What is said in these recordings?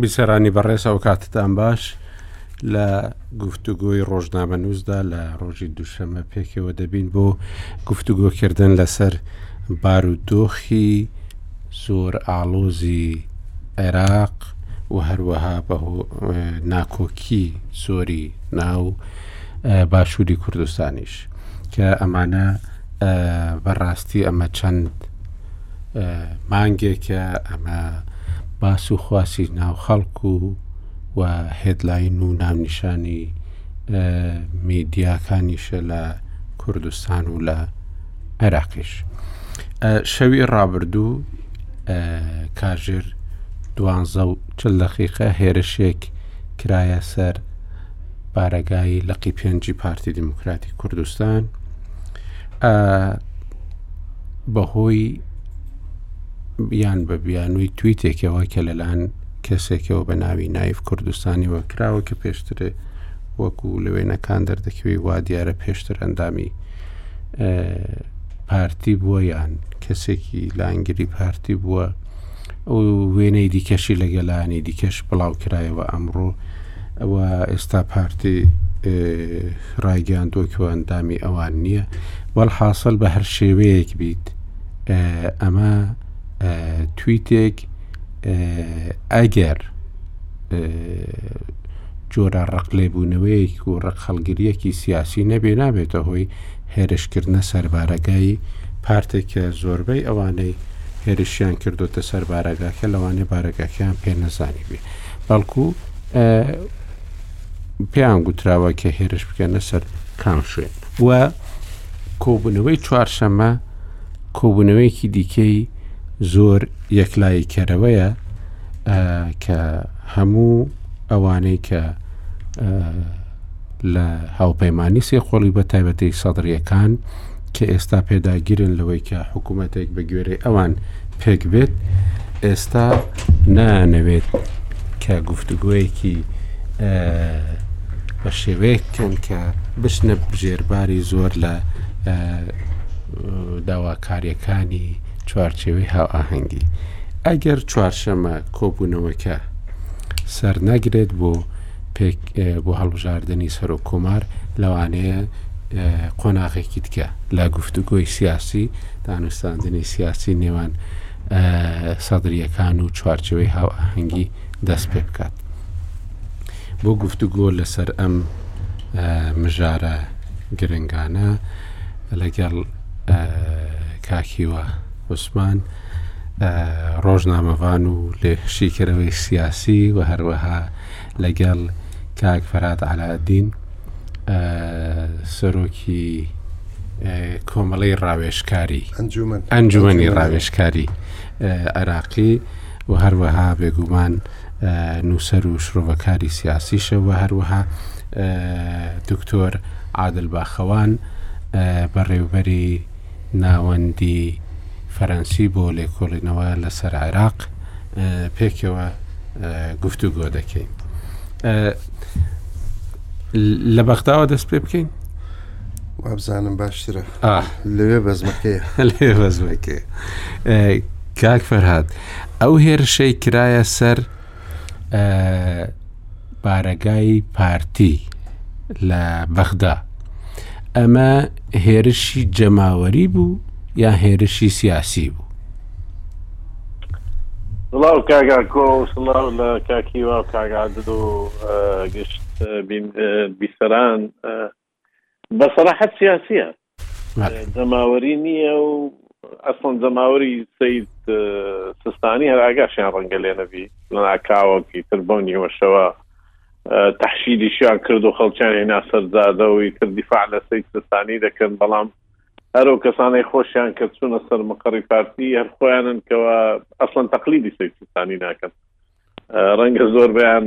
بیسەرانی بەڕێز ئەو کاتتان باش لە گفتوگۆی ڕۆژنامە نووسدا لە ڕۆژی دووشەمە پێکەوە دەبین بۆ گفتوگۆکردن لەسەر بارودۆخی زۆر ئاڵۆزی عێراق و هەروەها بەهۆ ناکۆکی زۆری ناو باشووری کوردستانیش کە ئەمانە بەڕاستی ئەمە چەند مانگێکە ئەمە باس و خواسی ناو خەڵک و و هێدلاین و ناونیشانی میدیاکانیشە لە کوردستان و لە عێراقیش شەوی ڕابردوو کاژێر دوانزە و چل دقیقە هێرشێک کرایە سەر بارەگای لەقی پێنجی پارتی دیموکراتی کوردستان بەهۆی بیان بە بیانووی تویتێکەوە کە لەلاەن کەسێکەوە بە ناوی نایف کوردستانی وەکراوە کە پێشترێ وەکو لەوێنەکان دەردەکەوی وا دیارە پێشتر ئەندامی پارتی بووە یان کەسێکی لانگری پارتی بووە ئەو وێنەی دیکەشی لە گەلانی دیکەش بڵاو کرایەوە ئەمڕۆ ئەوە ئێستا پارتی ڕایگەیان دۆکیواندامی ئەوان نییە بەڵ حاصل بە هەر شێوەیەک بیت ئەمە تویتێک ئەگەر جۆرە ڕق لێبوونەوەیەک و ڕق هەڵگریەکی سیاسی نەبێ نابێتە هۆی هێرشکردنە سەربارەگای پارتێک کە زۆربەی ئەوانەی هێرشیان کردوتە سەر بارەگاکە لەوانێ بارەگاکەیان پێ نەزانی بێ بەڵکو پێیان گوتراوە کە هێرش بکەنە سەر کام شوێن و کۆبوونەوەی چوارشەمە کۆبوونەوەیەکی دیکەی زۆر یەکلایی کەرەوەیە کە هەموو ئەوانەی کە لە هاوپەیمانانی سێ قۆڵی بە تایبەتی سەدرریەکان کە ئێستا پێداگیرن لەوەی کە حکوومەتێک بە گوێرەی ئەوان پێک بێت ئێستا نانەوێت کە گفتوگویەکی بە شێوەیەک کەن کە بچنە بژێرباری زۆر لە داواکاریەکانی چوارچێوەی هاوئاهەنگی ئەگەر چوارشەمە کۆبوونەوەکە سەرنەگرێت بۆ پێک بۆ هەڵبژاردنی سەرۆک کۆمار لەوانەیە قۆناغێکی دیکە لە گفتوگۆی سیاسی دانوستاندنی سیاسی نێوان سەدرریەکان و چوارچەوەی هاو ئاهەنگی دەست پێ بکات بۆ گفتوگۆ لەسەر ئەم مژارە گرنگانە لەگەڵ کاکیوە عوسمان ڕۆژنامەڤان و لێکشیکەرەوەی سیاسی و هەروەها لەگەڵ کاک فەرات عەلادین سەرۆکی کۆمەڵی ڕاوێشکاری ئەنجومنی ڕاوێشکاری عێراقی و هەروەها بێگومان نووسەر و شرۆڤەکاری سیاسیشەوە هەروەها دکتۆر عادل باخەوان بەڕێوبەری ناوەندی فەرەنسی بۆ لێکۆڵینەوە لەسەر عێراق پێکەوە گفتوگۆ دەکەین لە بەغداوە دەست پێ بکەین وابزانم باشترە لەوێ بەزمەکەی لێ بەزمەکەی کاک فەرهاد ئەو هێرشەی کرایە سەر بارەگای پارتی لە بەغدا ئەمە هێرشی جەماوەری بوو یا هێرشی سیاسی بوو سڵاو کاگا کۆ سڵاو لە کاکیوا کاگادر و گشت بیسەران بە سەراحەت سیاسیە جەماوەری نییە و ئەسڵەن جەماوەری سید سستانی هەر ئاگاشیان ڕەنگە لێ نەبی ناکاوەکی تر بەو نیوەشەوە تەحشیدیشیان کرد و خەڵکیان هێنا سەرزادەوەی تر دیفاع لە سید سستانی دەکەن بەڵام هەرو کەسانەی خۆشیان کە چوونە سەر مقڕی پارتی هەر خۆیانن کەەوە ئەسڵەن تەقلیدی سید سستانی ناکەن ڕەنگە زۆربەیان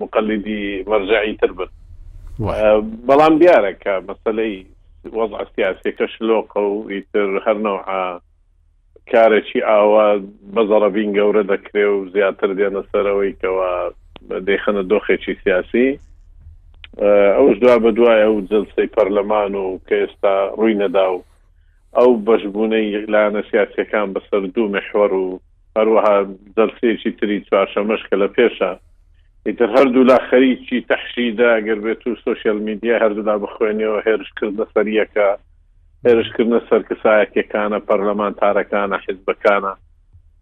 مقلدی مەرجعی تر بن بەڵام دیارە کە مەسلەی وەزع سیاسیەکە شلۆقە و ئیتر هەرنەوە کارێکی ئاوا بەزەڕەبین گەورە دەکرێ و زیاتر دێنە سەرەوەی کەەوە دەیخەنە دۆخێکی سیاسی ئەوش دوا بە دوای ئەو جلسەی پەرلەمان و کە ئێستا ڕووی نەدا و ئەو بەشبوونەی لایەنە سیاسەکان بەسەر دوو محوەر و هەروەها جەلسەیەکی تری چوارشەمەش کە لە پێشە ئیتر هەردوولا خەریکی تەحشیدە گەر بێت و سوسیال میدیای هەردوولا بخوێنەوە هێرشکردنە سەر یەکە هێرشکردنە سەر کەسایەتەکانە پەرلەمانتارەکانە حزبەکانە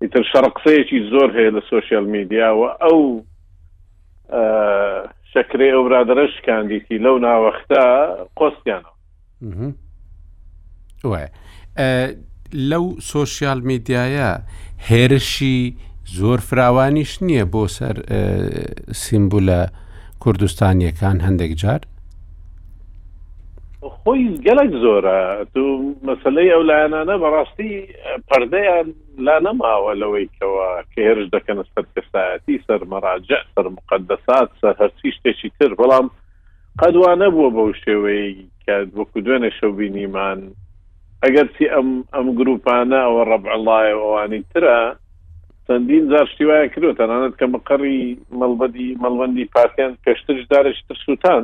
ئیتر شەڕ قسەیەکی زۆر هەیە لە سوسیال میدیا و ئەو شەکرێ ئەو برادرە شکاندیتی لەو ناوەختە قۆستیانەوە وایە لەو سۆسیال میدیایە هێرشی زۆر فراوانیش نییە بۆ سەر سیمبولە کوردستانیەکان هەندێک جار خۆی گەلک زۆرە تو مەسلەی ئەو لایەنانە بەڕاستی پەردەیان لا نەماوە لەوەی کەەوە کە هێرش دەکەنە سەر کەسایەتی سەر مەراجع سەر مقدسات سەر هەرچی شتێکی تر بەڵام قەت وا نەبووە بەو شێوەیەی کە وەکو دوێنێ شەو بینیمان، ئەگەرچی ئەم ئەم گرووپانە ئەوە ڕەبع ڵایە و ئەوانی ترە چەندین جار شتی وایان کردووە تەنانەت کە مقەڕی مەڵبەدی مەڵبەندی پارتیان پێشتریش جارێکی تر سووتان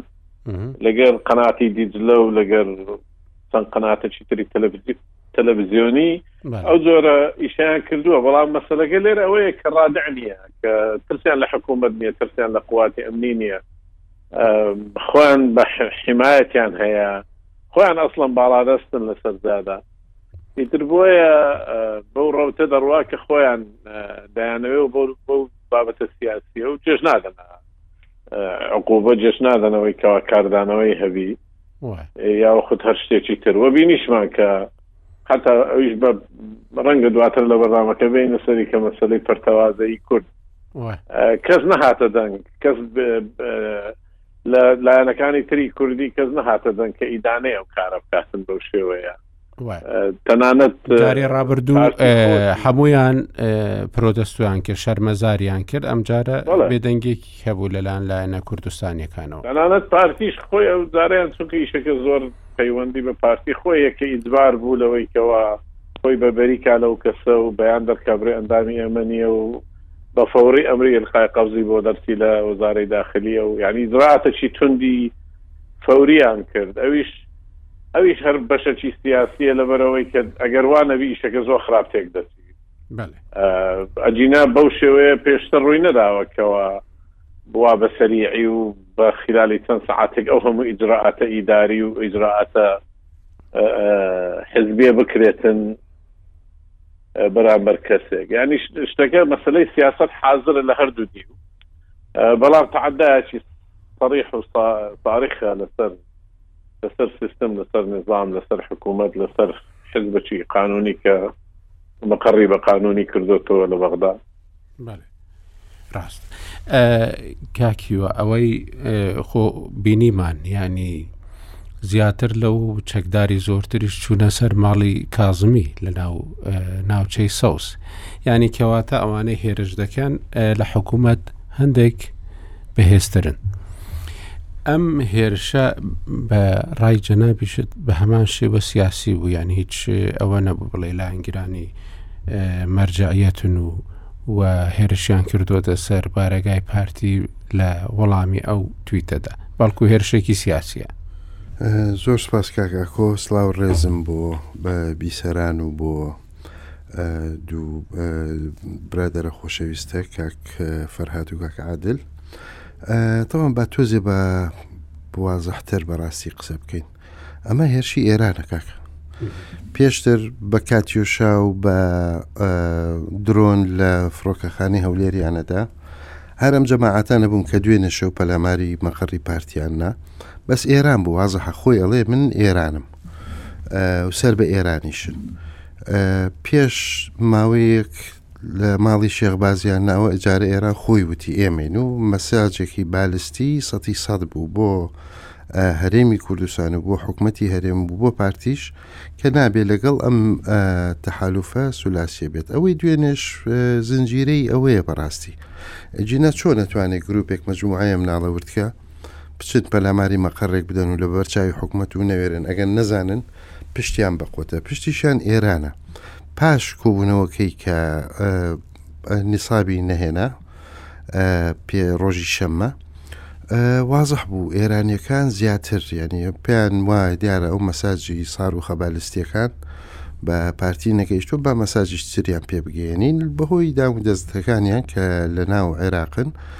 لەگەر قەناتی دیجلە و لەگەر چەند قەناتەکی تری تەلەڤزیۆن تەلەڤزیۆنی ئەو جۆرە ئیشیان کردووە بەڵام مەسلەکە لێر ئەوەیە کە ڕادع نییە کە ترسیان لە حکوومەت نییە ترسیان لە قوواتی ئەمنی نییە خۆیان بە حمایەتیان هەیە خۆیان ئەسڵم باڵادەستن لە سەرجادا ئیتر بۆیە بەو ڕەوتە دەڕوا کە خۆیان دایانەوێ و بۆ بۆ بابەتە سیاسیە و جێش نادەنا عقوبە جێش نادەنەوەی کەوا کاردانەوەی هەبی یا خود هەر شتێکی تر وە بینیشمان کە حتا ئەوش بە ڕەنگە دواتر لە بەرنامەکە بینە سەری کە مەسلەی پەرتەوازەی کورد کەس نەهاتە دەنگ کەس لە لایەنەکانی تری کوردی کەس نەهاتە دەنگ کە ئیدانەیە و کارە بکاتن بەو شێوەیە تەنانەت جاری ڕابردوو هەمویان پرۆدەستویان کرد شەرمەزاریان کرد ئەمجارە بێدەنگێکی هەبوو لەلاان لایەنە کوردستانیەکانەوە تەنانەت پارتیش خۆی ئەو جارەیان چونکە ئیشەکە زۆر پەیوەندی بە پارتی خۆیە کە ئیدبار بوو لەوەیکەوە خۆی بە بەریکا لەو کەسە و بەیان دەرکا برێ ئەندامی ئێمە نییە و بە فەوری ئەمری ئیلقای قەبزی بۆ دەرچی لە وەزارەی داخلیە و یعنی ئیجرائاتەکی توندی فەوریان کرد ئەویش ئەویش هەر بەشەکی سیاسیە لەبەرەوەی کە ئەگەر وا نەبی ئیشەکە زۆر خراپ تێک دەچی ئەجینا بەو شێوەیە پێشتر ڕووی نەداوەکەوە بوا بە سەریعی و بە خلالی چەند سعاتێک ئەو هەموو ئیجرراعاتە ئیداری و ئیجرراعاتە حزبێ بکرێتن بەرامبەر کەسێک ینی شتەکە مەسلەی سیاست حاضرە لە هەردوو دیو بەڵام تعدایکی صريح و تاریخە لەسەر لەسەر سیستم لەسەر نظام لەسەر حکوومەت لەسەر حزبچی قانونی کە مەقڕی بە قانونی کردوتەوە لە بەغدا ڕاست کاکیوە ئەوەی خۆ بینیمان ینی زیاتر لەو چەکداری زۆرتریش چوونە سەر ماڵی کازمی لە ناو ناوچەی سەوز ینی کەواتە ئەوانەی هێرش دەکەن لە حکوومەت هەندێک بەهێزترن. ئەم هێرشە بە ڕای جەنابیشت بە هەمان شێوە سیاسی بوو یان هیچ ئەوە نەبوو بڵێ لاینگرانی مەرجعیەتن و و هێرشیان کردووەتە سەر بارەگای پارتی لە وەڵامی ئەو تویتەدا بەڵکو هێرشێکی سیاسیە زۆر سپاس کاکە کۆ سلااو ڕێزم بۆ بە بیسەران و بۆ دوو برادرە خۆشەویستە کاک فەرهات و کاک عادل تەوان با تۆزێ بە بوازەحتر بەڕاستی قسە بکەین ئەمە هێرشی ئێرانە کاکە پێشتر بە کاتیۆشا و بە درۆن لە فڕۆکەخانی هەولێریانەدا هەرم جەماعاتان نەبوون کە دوێنێ شەو پەلاماری مەقڕی پارتیاننا بەس ئێران بوو وازەحە خۆی ئەڵێ من ئێرانم سەر بە ئێرانیشن پێش ماوەیەک لە ماڵی شێخ بازیان ناوە ئەجارە ئێران خۆی وتی ئێمەین و مەساجێکی بالستی سەتی سەد بوو بۆ هەرێمی کوردستان و بۆ حکوومەتتی هەرێم بوو بۆ پارتیش کە نابێ لەگەڵ ئەم تەحالوفە سولاسیە بێت ئەوەی دوێنێش زنجیرەی ئەوەیە بەڕاستی جینا چۆن ناتوانێت گرروپێک مەجموعەیە مناڵە وردکە بچێت پەلاماری مەقەڕێک بدەن و لە بەرچوی حکومەت و نەوێرن ئەگەن نەزانن پشتیان بەقوتە پشتیشان ئێرانە پاش کۆبوونەوەکەی کە نیسابی نەهێنا پێ ڕۆژی شەممە وازح بوو ئێرانیەکان زیاتر یعنی پێیان وایە دیارە ئەو مەساجی سار و خەبالستیەکان بە پارتی نەگەیشتوە بە مەساجیش سریان پێ بگەێنین بەهۆی داودەستەکانیان کە لە ناو عێراقن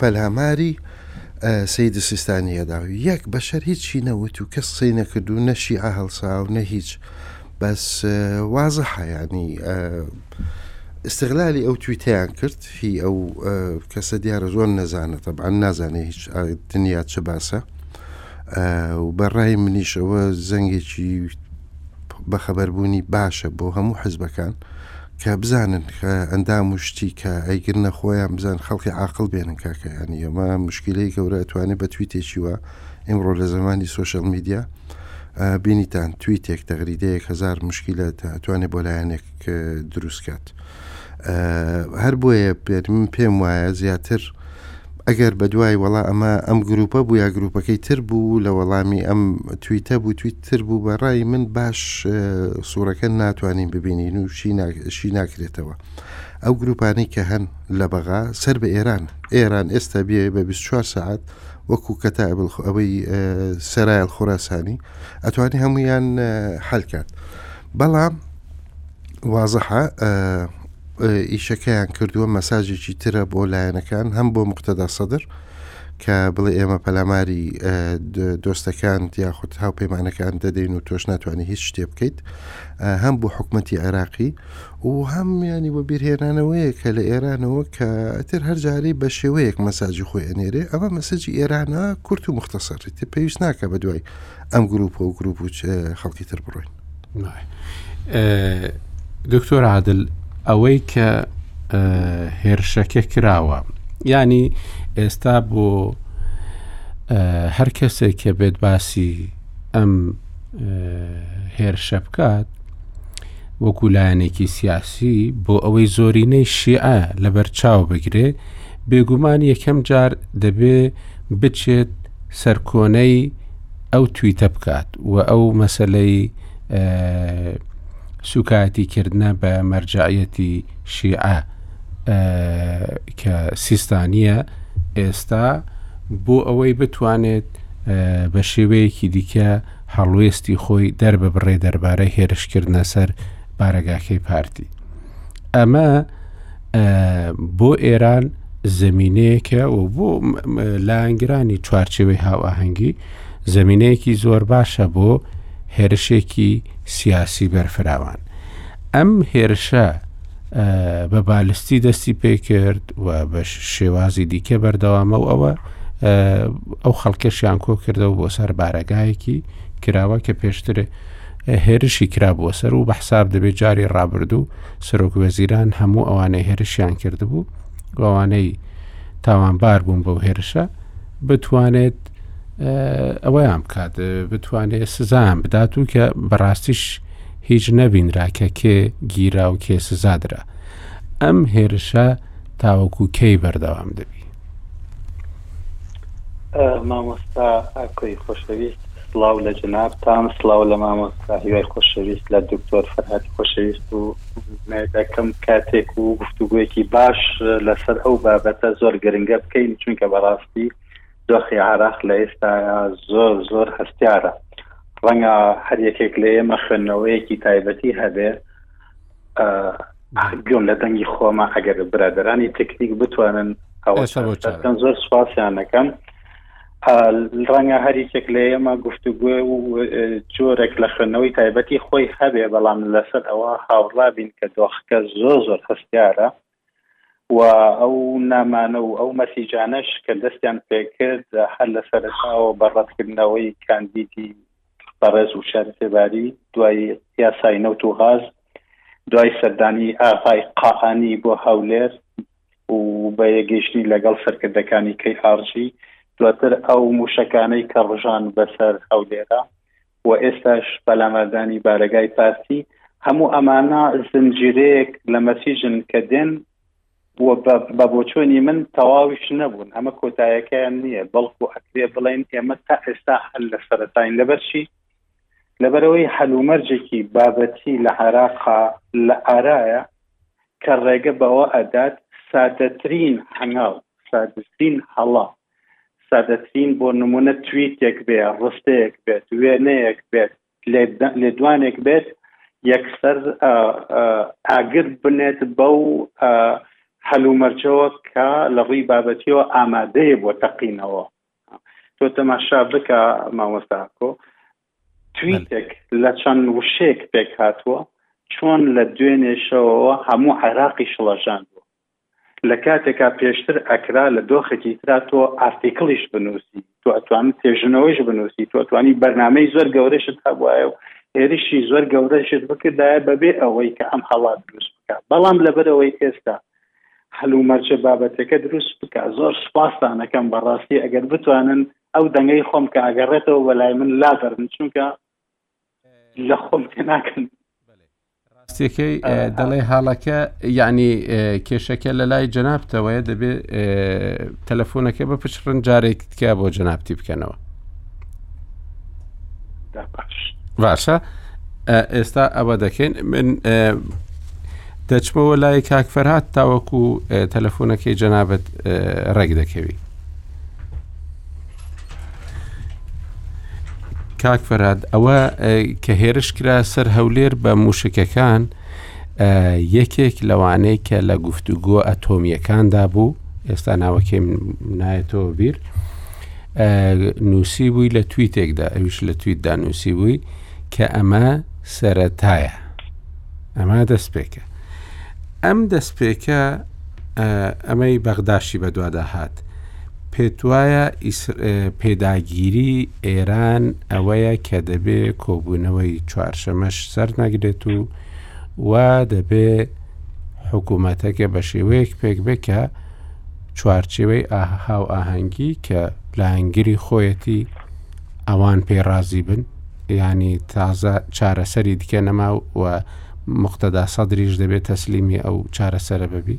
پەلاماری سەیدی سیستانیە دا و یەک بەشەر هیچی نەوت و کەس قسەی نەکرد و نە شیعە هەڵسا و نە هیچ بەس وازە حیانی استغلالی ئەو تویتیان کرد هی ئەو کەسە دیارە زۆر نەزانە تەبان نازانێ هیچ دنیا چ باسە و بەڕای منیشەوە زەنگێکی بەخەبەربوونی باشە بۆ هەموو حزبەکان کە بزانن کە ئەندام و شتی کە ئەیگرنە خۆیان بزان خەڵکی عاقل بێنن کاکە ینی ئەمە مشکلەی گەورە ئەتوانێت بە تویتێکی وە ئمڕۆ لە زمانی سوۆشل میدیا بینیتان تویتێک تەغریدەیەک هزار مشکلە ئەتوانێ بۆ لایەنێک دروستکات هەر بۆیە پێرمن پێم وایە زیاتر ئەگەر بە دوای وەڵا ئەمە ئەم گروپە بوو یا گروپەکەی تر بوو لە وەڵامی ئەم تویتە بوو تویت تر بوو بە ڕای من باش سوورەکە ناتوانین ببینین و شی ناکرێتەوە ئەو گروپانەی کە هەن لە بەغا سەر بە ئێران ئێران ئێستا بێ بە 24 ساعت وەکو کەتا ئەوەی سەرایل خۆراسانی ئەتوانی هەمویان حلکات بەڵام وازەحە ئیشەکەیان کردووە مەساجێکی ترە بۆ لایەنەکان هەم بۆ مختدا سەدر کە بڵێ ئێمە پەلاماری دۆستەکان یاخود هاوپەیمانەکان دەدەین و تۆش ناتوانانی هیچ شتێ بکەیت هەم بۆ حکوومەتتی عێراقی و هەم ینی بۆ بیرهێنانەوەیە کە لە ئێرانەوە کە ئەتر هەر جارەی بە شێوەیەک مەساجی خۆی ئەنێرێ ئەمە مەسەجی ئێرانە کورت و مختصری تر پێویست ناکە بە دوای ئەم گروپ و گروپ و خەڵکی تر بڕۆین دکتۆر عادل ئەوەی کە هێرشەکە کراوە ینی ئێستا بۆ هەر کەسێک کە بێت باسی ئەم هێرشە بکات وەکو لایەنێکی سیاسی بۆ ئەوەی زۆرینەی شیعە لەبەر چاو بگرێ بێگومان یەکەم جار دەبێ بچێت سەرکۆنەی ئەو تویتە بکات و ئەو مەسەلەی سوکایەتی کردنە بە مەرجعەتی شیعە کە سیستانیە ئێستا بۆ ئەوەی بتوانێت بە شێوەیەکی دیکە هەڵوێستی خۆی دەرببڕێ دەربارەی هێرشکردنە سەر بارەگاکەی پارتی ئەمە بۆ ئێران زمینەیەکە و بۆ لایەنگرانی چوارچێوەی هاوئاهەنگی زمینەیەکی زۆر باشە بۆ هێرشێکی سیاسی بەرفراوان ئەم هێرشە بە بالستی دەستی پێ کرد و بە شێوازی دیکە بەردەوامە و ئەوە ئەو خەڵکەشیان کۆ کردەوە بۆ سەر بارەگایەکی کراوە کە پێشتر هێرشی کرا بۆ سەر و بە حساب دەبێت جاری ڕابردوو سەرۆک وەزیران هەموو ئەوانەی هێرشیان کردبوو و ئەوانەی تاوانبار بوون بەو هێرشە بتوانێت ئەوەیان بکات بتوانێت سزان بدات و کە بەڕاستیش هیچ نەبینرا کە کێ گیرا و کێ سزادرا ئەم هێرشە تاوەکو کەی بەردەوام دەبی مامۆستا ئاکۆی خۆشەویست سڵاو لە جەنابتان سڵاو لە مامۆستا هیوای خۆشەویست لە دکتۆر فەرهادی خۆشەویست و دەکەم کاتێک و گفتوگویەکی باش لەسەر ئەو بابەتە زۆر گرنگە بکەین چونکە بەڕاستی دۆخی عراق لە ئێستا زۆر زۆر هەستیارە ڕەنگە هەر یەکێک لە ئێمە خوێندنەوەیەکی تایبەتی هەبێ گوێم لە دەنگی خۆمە ئەگەر برادرانی تەکنیک بتوانن ئەوەکەن زۆر سوپاسیانەکەم ڕەنگە هەریکێک لە ئێمە گفتوگوێ و جۆرێک لە خوێندنەوەی تایبەتی خۆی هەبێ بەڵام لەسەر ئەوە هاوڕابین کە دۆخەکە زۆر زۆر هەستیارە و ئەو نامانە و ئەو مەسیجانەش کە دەستیان پێکرد هەر لە سەرەتاوە بە ڕەتکردنەوەی کاندیدی بەڕێز و شار سێباری دوای یاسای نەوت و غاز دوای سەردانی ئاغای قاهانی بۆ هەولێر و بە یەگەیشتنی لەگەڵ سەرکردەکانی کەی ئارژی دواتر ئەو موشەکانەی کە ڕژان بەسەر هەولێرە و ئێستاش پەلاماردانی بارەگای پارتی هەموو ئەمانە زنجیرەیەک لە مەسیجن کە دێن و بە بۆچۆنی من تەواویش نەبوون ئەمە کۆتایەکەیان نییە بەڵکو ئەکرێ بڵین ئێمە تا ئێستا هەل لە سەرەتاین لەبەرچی لەبەرەوەی هەلومەرجێکی بابەتی لە عراقا لە ئارایە کە ڕێگە بەوە ئەدات سادەترین هەنگاو سادترین هەڵا سادەترین بۆ نمونە تویتێک بێ ڕستەیەک بێت وێنەیەک بێت لێدوانێک بێت یەکسەر ئاگر بنێت بەو هەلومەرجەوە کە لە ڕووی بابەتیەوە ئامادەیە بۆ تەقینەوە تۆ تەماشا بکە مامۆستاکۆ تویتێک لە چەند وشێک پێک هاتووە چۆن لە دوێنێشەوەەوە هەموو عێراقی شڵەژان بوو لە کاتێکا پێشتر ئەکرا لە دۆخێکی تررا تۆ ئارتیکلیش بنووسی تۆ ئەتوان تێژنەوەیش بنووسی تۆ توانی بەرنمەی زۆر گەورەشت هەبواە و هێرشی زۆر گەورەشت بکردایە بەبێ ئەوەی کە ئەم هەڵات دروست بکە بەڵام لەبەرەوەی ئێستا هەلومەرچە بابەتەکە دروست بکە زۆر سپاسانەکەم بەڕاستی ئەگەر بتوانن ئەو دەنگەی خۆم کە ئەگەڕێتەوە بەلای من لابرن چونکە لە خۆم تێناکەم ڕاستەکەی دەڵێ هاڵەکە یعنی کێشەکە لە لای جەنابتەوەە دەبێ تەلەفۆنەکە بە پچڕن جارێک تکە بۆ جەنابتی بکەنەوە باشە ئێستا ئەوە دەکەین من دەچمەوە لای کاکفەرهات تاوەکو تەلەفۆنەکەی جەنابەت ڕێک دەکەوی کاک فەراد ئەوە کە هێرش کرا سەر هەولێر بە موشکەکان یەکێک لەوانەیە کە لە گفتوگۆ ئەتۆمیەکاندا بوو ئێستا ناوەکەیم نایەتەوە بیر نووسی بووی لە تویتێکدا ئەوش لە تویتدا نووسی بووی کە ئەمە سەتایە ئەمە دەست پێکە ئەم دەست پێکە ئەمەی بەغداشی بەدوادا هات پێتوایە پێداگیری ئێران ئەوەیە کە دەبێ کۆبوونەوەی چوارشەمەش سەرنەگرێت و و دەبێ حکوومەتەکە بە شێوەیەک پێک بێ کە چوارچێوەی ئاهاو ئاهەنگی کە لایەنگری خۆیەتی ئەوان پێ ڕازی بن ینی تازە چارەسەری دیکە نەما و مختدا سەدریش دەبێت تەسلیمی ئەو چارەسەرە ببی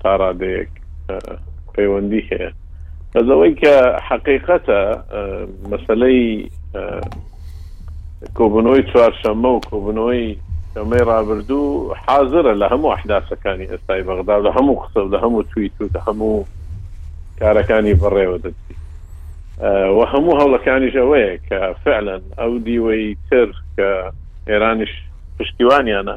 تا ڕادەیەک پەیوەندی هەیە بەزەوەی کە حقیقەتە مەسلەی کۆبنەوەی چوارشەممە و کۆبنەوەی شەمەی ڕابردوو حاضرە لە هەموو ئەحداسەکانی ئێستای بەغدا لە هەموو قسە لە هەموو توی تو لە هەموو کارەکانی بەڕێوە دەچی و هەموو هەوڵەکانیش ئەوەیە کە فعلەن ئەو دیوەی تر کە ئێرانیش پشتیوانیانە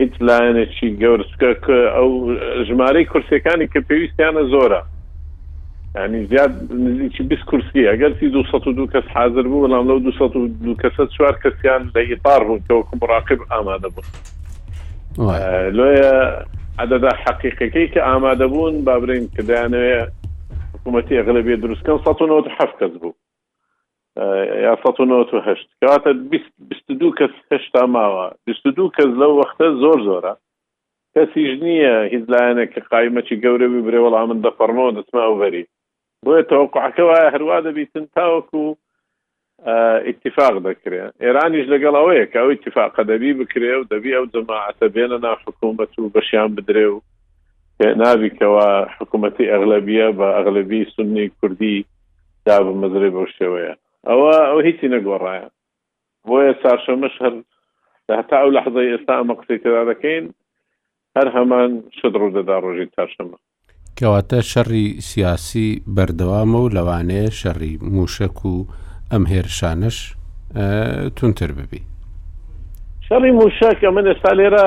هیچ لایەنێکی گەورچکە ئەو ژمارەی کورسەکانی کە پێویستیانە زۆرە ینی زیاد نزیکی بیست کورسی ئەگەرسی 202 کەس حاضر بوو بەڵام لەو 202 کەسە چوار کەسیان لە ئیتار بوون کەوەکو مراقب ئامادە بوون لۆیە عدەدا حەقیقەکەی کە ئامادە بوون بابرین کە دەیانەوێ حکوومەتی ئەغلبێ دروستکەن 1970 کەس بوو یا سەد و نەوەت و هەشت کەواتە بیست بیست و دوو کەس هێشتا ماوە بیست و دوو کەس لەو وەختە زۆر زۆرە کەسیش نییە هیچ لایەنێک کە قایمەچی گەورە ببرێ وەڵا من دەپەڕمەوە دەچمە ئەوبەری بۆیە تەوەقعەکە وایە هەروا دەبیتن تاوەکو ئیتفاق دەکرێ ئێرانیش لەگەڵ ئەوەیە کە ئەو اتفاقە دەبی بکرێ و دەبی ئەو جەماعەتە بێنە ناو حکوومەت و بەشیان بدرێ و نابیکەوە حکوومەتی ئەغلبیە بە ئەغلبی سنی کوردی دابمەزرێ بەو شێوەیە ئەوە ئەو هیچی نەگۆڕایە بۆیە چارشەمەش هەر هەتا ئەو لە حزای ئێستا ئەمە قسەی تێدا دەکەین هەر هەمان شت ڕوودەدا ڕۆژی چارشەمە کەواتە شەڕی سیاسی بەردەوامە و لەوانەیە شەڕی موشک و ئەم هێرشانش تونتر ببی شەڕی موشک ئەمە ئێستا لێرە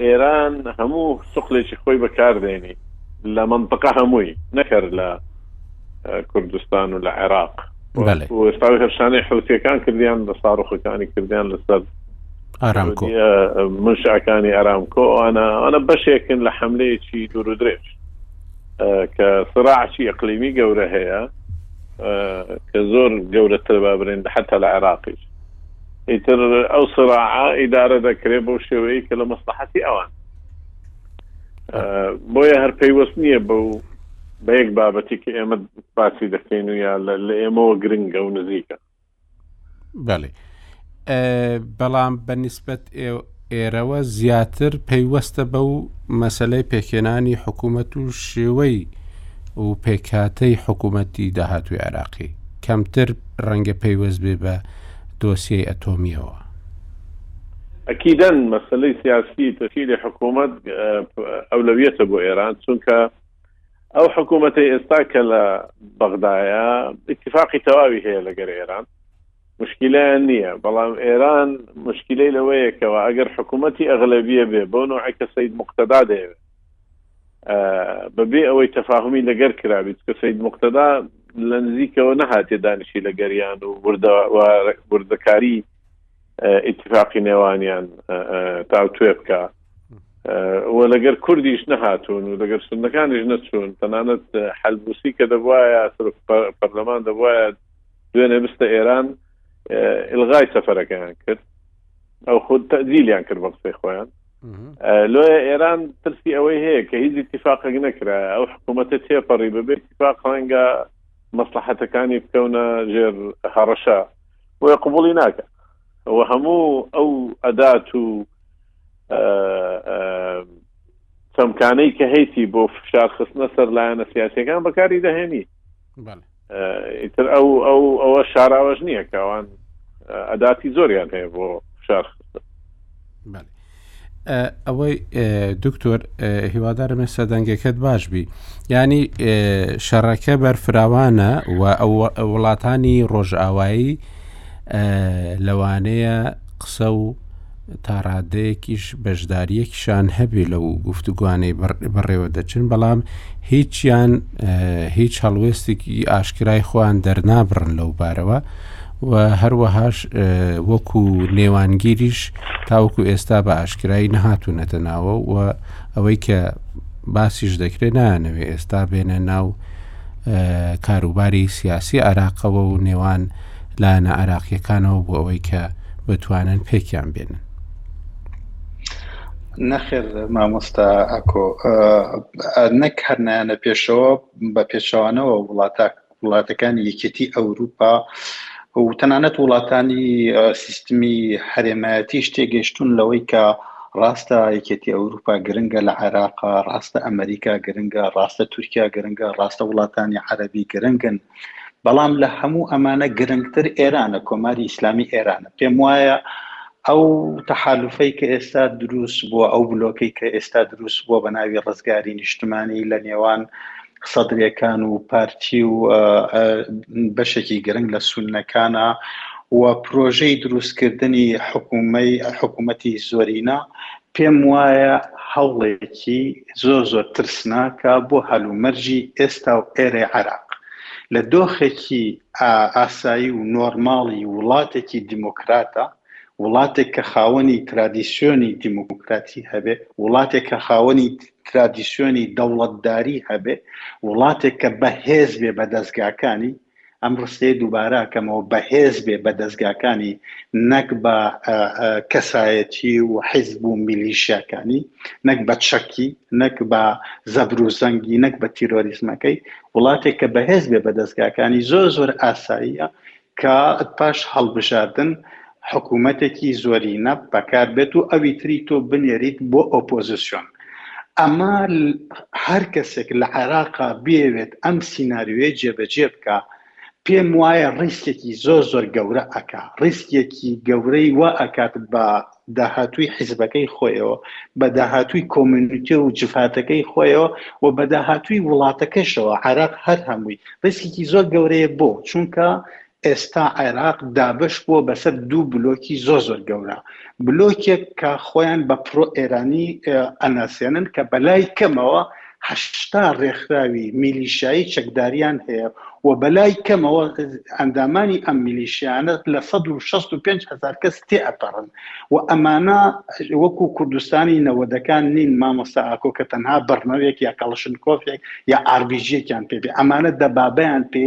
ئێران هەموو سقلێکی خۆی بەکاردێنی لە منطقە هەمووی نەکەر لە کوردستان و لە عێراق ئێستا هەرشانی حوتەکان کردیان لە ساڕخەکانی کردیان لەسەر ئارامکۆ منشعەکانی ئارامکۆ ئەوانە ئەە بەشێکن لە حملەیەکی دوور و درێژ کە سراعی ئەقلیمی گەورە هەیە کە زۆر گەورەتر بابرێن حتا لە عێراقیش ئیتر ئەو سراعە ئیدارە دەکرێت بەو شێوەیە کە لە مەسلحەتی ئەوان بۆیە هەر پەیوەست نییە بەو بە یەک بابەتی کە ئێمە باسی دەکەین و یا لە ئێمەوە گرنگە و نزیکە بەڵێ بەڵام بە نسبەت ئێرەوە زیاتر پەیوەستە بەو مەسەلەی پێکهێنانی حکوومەت و شێوەی و پێکهاتەی حکوومەتی داهاتوی عێراقی کەمتر ڕەنگە پەیوەست بێ بە دۆسیەی ئەتۆمیەوە ئەکیدەن مەسلەی سیاسی تەشیری حکوومەت ئەولەویەتە بۆ ئێران چونکە ئەو حکوومەتی ئێستا کە لە بەغدایە اتفاقی تەواوی هەیە لەگەر ئێران مشکیلیان نییە بەڵام ئێران مشکیلەی لەوەیە کەەوە ئەگەر حکوومەتی ئەغلەویە بێ بۆ نوعی کە سید مختدا دەیەوێت بەبێ ئەوەی تەفاهمی لەگەر کرابیت کە سید مختدا لە نزیکەوە نەهاتێ دانیشی لە گەریان و وردەکاری ئیتفاقی نێوانیان تاوتێ بکە و لەگەر کوردیش نەهاتوون و لەگەر سندەکانیش نەچوون تەنانەت حلبوسی کە دەبواە پەرلەمان دەبواە دوێنێ بستە ئێران ئلغای سەفەرەکەیان کرد ئەو خود تەزیلیان کرد بە قسەی خۆیان لۆ ئێران ترسی ئەوەی هەیە کە هیچ اتفاقێک نەکرا ئەو حکوومەتە تێپەڕی بەبێ اتفاق ڕەنگە مەسلحەتەکانی بکەونە ژێر هەڕەشە و قوبولی ناکە و هەموو ئەو ئەدات و چەمکانەی کە هەیتی بۆ فشار خستنە سەر لایەنە سیاسەکان بەکاری دەهێنی ئیتر ئەو ئەو ئەوە شاراوەش نییە کە ئەوان ئەداتی زۆریان هەیە بۆ فشار خستن ئەوەی دکتۆر هیوادارمە سەدەنگەکەت باش بی ینی شەڕەکە بەرفراوانە و وڵاتانی ڕۆژئاوایی لەوانەیە قسە و تا ڕادەیەکیش بەشدارییەکیشان هەبێ لەو گفتوگوانەی بەڕێوە دەچن بەڵام هیچیان هیچ هەڵوێستێکی ئاشکرای خۆیان دەرنابڕن لەو بارەوە و هەروەهاش وەکو نێوانگیریش تاوەکو ئێستا بە ئاشکرایی نەهاتوونەتە ناوە و ئەوەی کە باسیش دەکرێت نانەوێ ئێستا بێنە ناو کاروباری سیاسی عراقەوە و نێوان لایەنە عراقیەکانەوە بۆ ئەوەی کە بتوانن پێکیان بێنن نەخێر مامۆستا ئاکۆ نەک هەرنایانە پێشەوە بە پێچوانەوە وڵاتە وڵاتەکانی یەکێتی ئەوروپا و تەنانەت وڵاتانی سیستمی هەرێمایەتی شتێگەشتون لەوەی کە ڕاستە یەکێتی ئەوروپا گرنگە لە عێراق ڕاستە ئەمریکا گرنگە ڕاستە تورکیا گرنگە ڕاستە وڵاتانی عەربی گرنگن بەڵام لە هەموو ئەمانە گرنگتر ئێرانە کۆماری ئیسلامی ئێرانە پێم وایە ئەو تەحالفەی کە ئێستا دروست بووە ئەو بلۆکەی کە ئێستا دروست بووە بە ناوی ڕزگاری نیشتمانی لە نێوان سەدرەکان و پارتی و بەشێکی گرنگ لە سونەکانە و پرۆژەی دروستکردنی حکوومەی حکوومەتی زۆرینە پێم وایە هەوڵێکی زۆر زۆر ترسناکە بۆ هەلومەرجی ئێستا و ئێرەی عێراق. لە دۆخێکی ئاسایی و نۆرماڵی وڵاتێکی دیمۆکراتە، وڵاتێک کە خاوەنی ترادیسیۆنی دیمۆکراتی هەبێ، وڵاتێک کە خاوەنی ترادیسیۆنی دەوڵەتداری هەبێ، وڵاتێک کە بەهێز بێ بە دەزگاکانی، ئەم ڕستەیە دووبارە ئەکەمەوە، بەهێز بێ بە دەزگاکانی نەک بە کەسایەتی و حیزب و میلیشیاکانی، نەک بە چەکی، نەک بە زەبر و زەنگی، نەک بە تیرۆریزمەکەی، وڵاتێک کە بەهێز بێ بە دەزگاکانی زۆر زۆر ئاساییە کە پاش هەڵبژاردن حکوومەتێکی زۆرینە بەکار بێت و ئەوی تری تۆ بنێریت بۆ ئۆپۆزیسیۆن. ئەمە هەر کەسێک لە عێراقا بیەوێت ئەم سیناریۆیە جێبەجێ بکا، پێم وایە ڕیسکێکی زۆر زۆر گەورە ئەکا، ڕیسکێکی گەورەی وا ئەکات بە داهاتووی حیزبەکەی خۆیەوە، بە داهاتووی کۆمێنیتێ و جڤاتەکەی خۆیەوە و بە داهاتووی وڵاتەکەشەوە، عێراق هەر هەمووی، ڕیسکێکی زۆر گەورەیە بۆ؟ چونکە ئێستا عێراق دابەش بووە بەسەر دوو بلۆکی زۆر زۆر گەورە، بلۆکێک کە خۆیان بە پرۆ ئێرانی ئەناسێنن کە بەلای کەمەوە هەشتا رێکخراوی میلیشایی چەکداریان هەیە و بەلای کەمەوە ئەندامانی ئەم میلیشیانە لە سەد و شەست و پێنج هەزار کەس تێئەپەڕن و ئەمانە وەکو کوردستانی نەوەدەکان نین مامۆستا ئاکۆ کە تەنها بڕنەوێک یا کەڵشنکۆفێک یا ئاربیجیەکیان پێ بێ ئەمانە دەبابەیان پێ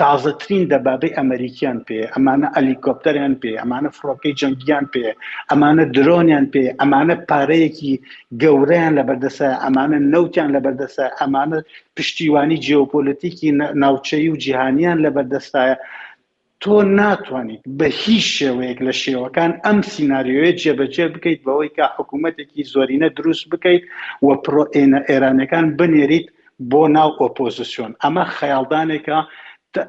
تازەترین دەبابەی ئەمەریکیان پێ ئەمانە ئەلیکۆپتەریان پێ ئەمانە فڕۆکەی جەنگیان پێ ئەمانە درۆنیان پێ ئەمانە پارەیەکی گەورەیان لە بەردەسە ئەمانە نەوتیان لە بەردەسە ئەمانە پشتیوانی جیۆپۆلەتیکی ناوچەی و جیهانیان لە بەردەستایە تۆ ناتوانیت بە هیچ شێوەیەک لە شێوەکان ئەم سینناریۆیە جێبەجێ بکەیت بەوەی کە حکوومەتێکی زۆرینە دروست بکەیت و پرۆئێنە ئێرانەکان بنێریت بۆ ناو ئۆپۆزسیۆن ئەمە خەیاڵدانێکە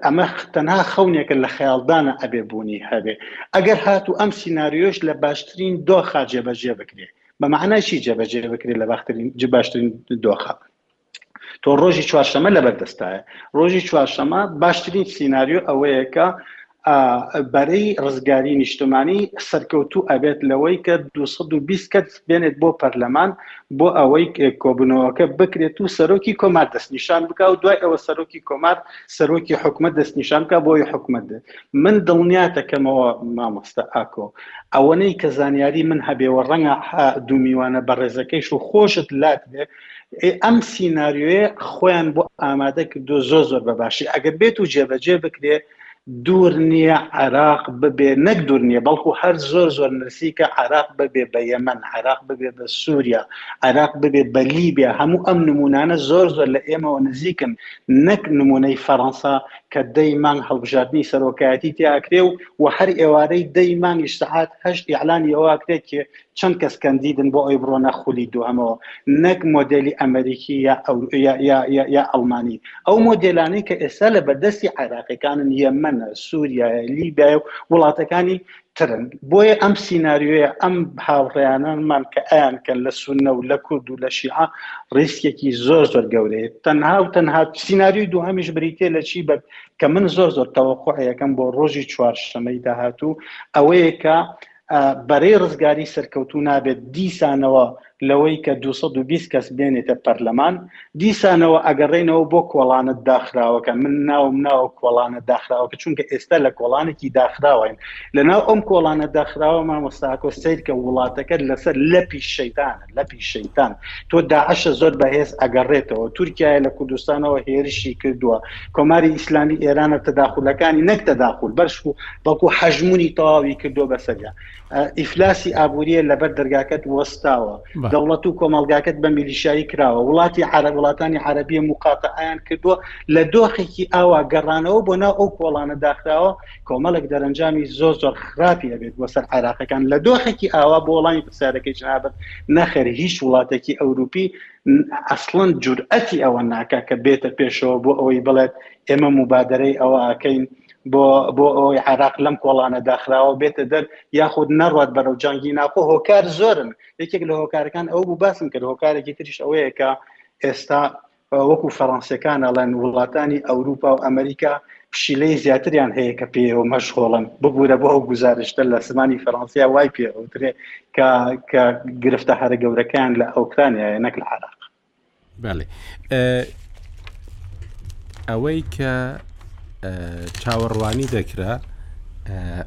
ئەمە تەنها خەونێکە لە خەیاڵدانە ئەبێ بوونی هەبێ ئەگەر هات و ئەم سینناریۆش لە باشترین دۆخا جێبەجێ بکرێ بە معناشی جێبەجێ بکرێت لە باخترین ج باشترین دۆخە تۆ ڕۆژی چوارشەمە لەبەردەستایە ڕۆژی چوارشەمە باشترین سینناریۆ ئەوەیەکە ئا بەرەی ڕزگاری نیشتمانی سەرکەوتوو ئەبێت لەوەی کە دوو سەد و بیست کەس بێنێت بۆ پەرلەمان بۆ ئەوەی کۆبوونەوەکە بکرێت و سەرۆکی کۆمار دەستنیشان بکا و دوای ئەوە سەرۆکی کۆمار سەرۆکی حکومەت دەستنیشان بکا بۆی حکومەت دێت من دڵنیا دەکەمەوە مامۆستا ئاکۆ ئەوەنەی کە زانیاری من هەبێەوە ڕەنگە ها دوو میوانە بەڕێزەکەیش و خۆشت لات بێ ئەم سینناریۆیە خۆیان بۆ ئامادە کردو زۆر زۆر بە باشی ئەگەر بێت و جێبەجێ بکرێ دوور نیە عێراق ببێ نەک دوور نیە بەڵکو هەر زۆر زۆر نزیکە عێراق ببێ بە یەمەن عێراق ببێ بە سووریا عێراق ببێ بە لیبیا هەموو ئەم نمونانە زۆر زۆر لە ئێمەوە نزیکن نەک نمونەی فەرەنسا کە دەی مانگ هەڵبژاردنی سەرۆکایەتی تیاکرێ و و هەر ئێوارەی دەی مانگیش سەعات هەشت ئیعلانی ئەوە ئەکرێت کێ چەند کەس کەندیدن بۆ ئەوەی بڕۆنە خولی دووهەمەوە نەک مۆدێلی ئەمەریکی یا ئەو یا یا یا یا ئەڵمانی ئەو مۆدێلانەی کە ئێستا لە بەردەستی عێراقیەکانن یەمەنە سووریایە لیبیایە و وڵاتەکانی ترن بۆیە ئەم سیناریۆیە ئەم هاوڕێیانانمان کە ئەیان کە لە سونە و لە کورد و لە شیعە ڕیسکێکی زۆر زۆر گەورەیە تەنها و تەنها سیناریۆی دووهەمیش بریتێ لە چی بەر کە من زۆر زۆر تەوەقعەکەم بۆ ڕۆژی چوارشەمەی داهاتوو ئەوەیە کە بەرەی ڕزگاری سەرکەوتوو نابێت دیسانەوە لەوەی کە دوو سەد و بیست کەس بێنێتە پەرلەمان، دیسانەوە ئەگەڕێنەوە بۆ کۆڵانە داخراوەکە، من ناوم ناوە کۆڵانە داخراوەکە چونکە ئێستا لە کۆڵانێکی داخراوین، لەناو ئەم کۆڵانە داخراوە مامۆستا ئاکۆ سەیرکە وڵاتەکە لەسەر لەپی شەیتانە. لەپی شەیتان تۆ داعشە زۆر بەهێز ئەگەڕێتەوە تورکایە لە کوردستانەوە هێرشی کردووە کۆماری ئیسلامی ئێرانە تەداخولەکانی نەک تەداخول بەرش و بەڵکو حەژمونی تەواوی کردو بەسەریا ئیفلاسی ئابووریە لەبەر دەرگاکەت وەستاوە دەوڵەت و کۆمەلگاکەت بە میلیشایی کراوە وڵاتی عرب وڵاتانی عربیە مقاتعیان کردووە لە دۆخێکی ئاوا گەڕانەوە بۆ ناو ئەو کۆڵانە داخراوە کۆمەڵێک دەرەنجامی زۆر زۆر خراپی ئەبێت بۆ سەر عێراقەکان لە دۆخێکی ئاوا بۆ وڵامی پرسیارەکەی جنابەت نەخێر هیچ وڵاتێکی ئەوروپی ئەسڵەن جورئەتی ئەوە ناکە کە بێتە پێشەوە بۆ ئەوەی بڵێت ئێمە مبادرەی ئەوە ئاکەین بۆ بۆ ئەوەی عراق لەم کۆڵانە داخراوە بێتە دەر یاخود نەڕات بەرەو جانگی ناخۆ هۆکار زۆرن یەکێک لە هۆکارەکان ئەو بوو باسم کرد هۆکارێکی تریش ئەوەیە کە ئێستا وەکو فەرەنسیەکان ئەڵێن وڵاتانی ئەوروپا و ئەمریکا پشیلەی زیاتریان هەیە کە پێەوە مەشغۆڵن ببوورە بۆ ئەو گوزارشتە لە سمانی فەرەنسیا وای پێوترێ کە کە گرفتە هەرە گەورەکان لە ئۆکرانیایە نەک لە عراق بەڵێ ئەوەی کە چاوەڕوانی دەکرا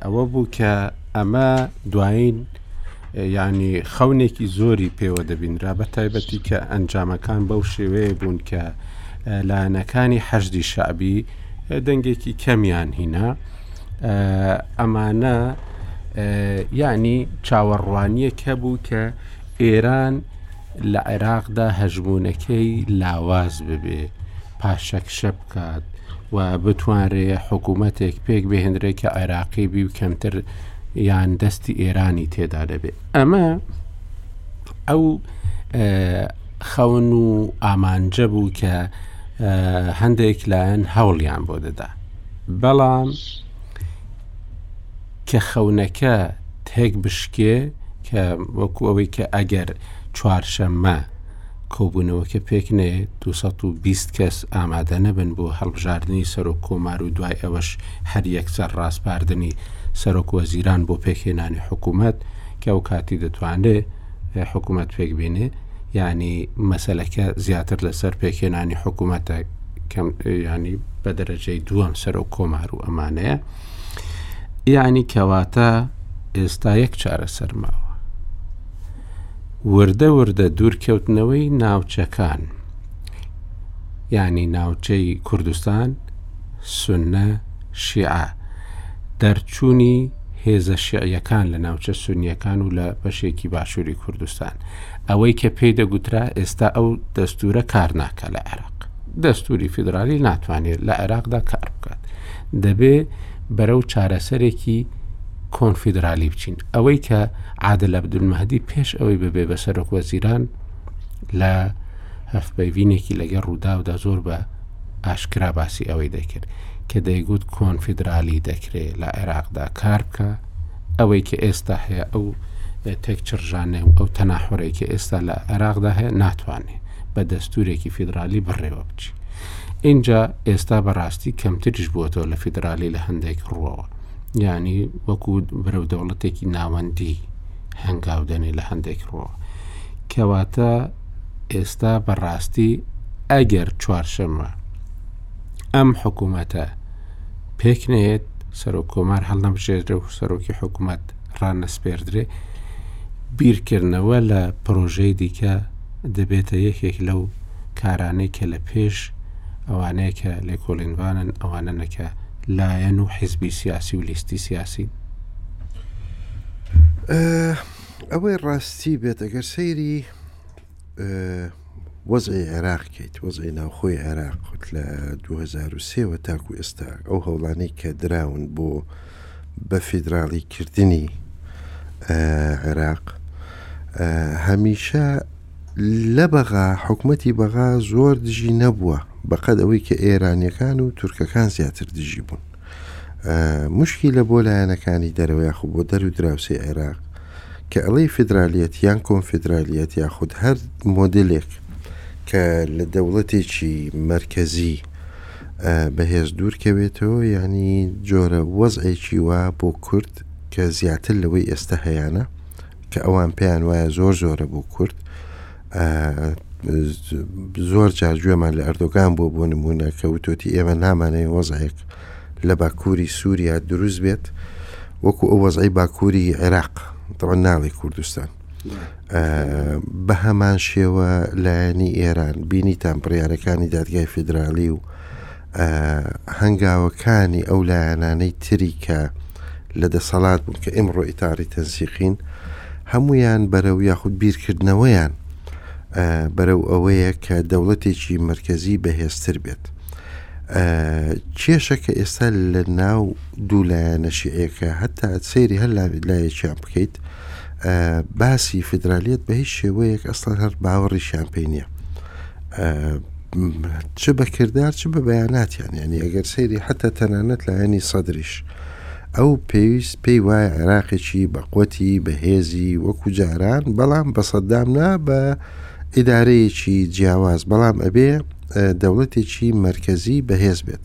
ئەوە بوو کە ئەمە دوایین ینی خەونێکی زۆری پێوە دەبینرا بە تایبەتی کە ئەنجامەکان بەو شێوەیە بوون کە لایەنەکانی حەشدی شعبی دەنگێکی کەمیان هینا ئەمانە یعنی چاوەڕوانیەک هەبوو کە ئێران لە عێراقدا هەژمونونەکەی لاواز ببێ پاشەکشە بکە بکات و بتوانرێ حکوومەتێک پێک بهێنرێ کە عێراقی بی و کەمتر یان دەستی ئێرانی تێدا دەبێت ئەمە ئەو خەون و ئامانجە بوو کە هەندێک لایەن هەوڵیان بۆ دەدا بەڵام کە خەونەکە تێک بشکێ کە وەکو ئەوەی کە ئەگەر چوارشەممە کۆبوونەوەکە پێک نەیەت، دوو سەد و بیست کەس ئامادە نەبن بۆ هەڵبژاردنی سەرۆک کۆمار و دوای ئەوەش هەر یەکسەر ڕاسپاردنی سەرۆک وەزیران بۆ پێکهێنانی حکوومەت کە ئەو کاتی دەتوانرێ حکوومەت پێک بێنێ یانی مەسەلەکە زیاتر لەسەر پێکهێنانی حکوومەتە کەم ینی بە دەرەجەی دووەم سەرۆک کۆمار و ئەمانەیە یعنی کەواتە ئێستا یەک چارەسەر ماوە وردە وردە دوورکەوتنەوەی ناوچەکان یعنی ناوچەی کوردستان سنە شیعە دەرچوونی هێزە شعیەکان لە ناوچە سنیەکان و لە بەشێکی باشووری کوردستان ئەوەی کە پێی دەگوترا ئێستا ئەو دەستورە کار ناکە لە عێراق دەستوری فیدرالی ناتوانێت لە عێراقدا کار بکات دەبێ بەرەو چارەسەرێکی کۆنفیدرالی بچین ئەوەی کە عادە لە بدونمەدی پێش ئەوەی ببێ بە سەرۆک وەزیران لە هەفبەیڤینێکی لەگەر ڕووداودا زۆر بە ئاشکرا باسی ئەوەی دەکرد کە دەیگوت کۆنفیدرالی دەکرێت لە عێراقدا کار بکە ئەوەی کە ئێستا هەیە ئەو تێک چڕژانێ و ئەو تەناحڕێکی ئێستا لە عێراقدا هەیە ناتوانێت بە دەستورێکی فیدرالی بڕێوە بچی ئینجا ئێستا بەڕاستی کەمتریش بووەتەوە لە فیدرالی لە هەندێک ڕووەوە ینی وەکو بەرەو دەوڵەتێکی ناوەندی هەنگاودەنێ لە هەندێک ڕووە کەواتە ئێستا بەڕاستی ئەگەر چوارشەمە ئەم حکوومەتە پێک نەیەت سەرۆک کۆمار هەڵنەبژێت و سەرۆکی حکوومەت ڕانەسپێردرێ بیرکردنەوە لە پرۆژەی دیکە دەبێتە یەکێک لەو کارانەی کە لە پێش ئەوانەیە کە لێکۆڵینڤانن ئەوانەنە کە لایەن و حیزبی سیاسی و لیستی سیاسین ئەوەی ڕاستی بێت ئەگەر سەیری وەزی عێراق کەیت وەزی ناوخۆی عێراق لە 2023 وە تاکو ئێستا ئەو هەوڵانەی کە دراون بۆ بە فیدراڵی کردنی عێراق هەمیشە لە بەغا حکوومەتی بەغا زۆر دژی نەبووە بەقەد ئەوەی کە ئێرانیەکان و تورکەکان زیاتر دژی بوون مشکی لە بۆ لایەنەکانی دەرەوە یاخو بۆ دەر و دراوسی عێراق کە ئەڵەی فیدرالیەت یان کۆنفیدرالیەت یاخود هەر مۆدلێک کە لە دەوڵەتێکی مرکزی بەهێز دوور کەوێتەوە یانی جۆرە وەزعێکی وا بۆ کورد کە زیاتر لەوەی ئێستا هەیانە کە ئەوان پێیان وایە زۆر زۆرە بۆ کورد زۆر جار گوێمان لە ئەردۆگان بۆ بۆ نمونە کە وتۆتی ئێمە نامانەیە وەزعێک لە باکووری سووریا دروست بێت وەکو ئەو وەزعی باکووری عێراق دڕە ناڵی کوردستان بەهەمانشێوە لایەنی ئێران بینیتان بڕیارەکانی دادگای فیدرالی و هەنگاوەکانی ئەو لایەنانەی تری کە لە دەسەڵات بوون کە ئمڕۆ ئیتاری تەنسیقین هەمویان بەرە و یاخود بیرکردنەوەیان بەرەو ئەوەیە کە دەوڵەتێکی مرکزی بەهێزتر بێت. کێشە کە ئێستا لە ناو دوولایەنە شیعەکە هەتا سەیری هەر لایەکیان بکەیت باسی فیدرالیت بە هیچ شێوەیەک ئەسڵەن هەر باوەڕیشیان پێی نییە چ بە کردار چ بە بەیاناتیان یعنی ئەگەر سەیری حتا تەنانەت لایەنی سەدرش ئەو پێویست پێی وایە عێراقێکی بەقوەتی بەهێزی وەکو جاران بەڵام بە سەددام نا بە ئیدارەیەکی جیاواز بەڵام ئەبێ دەوڵەتێکی مرکزی بەهێز بێت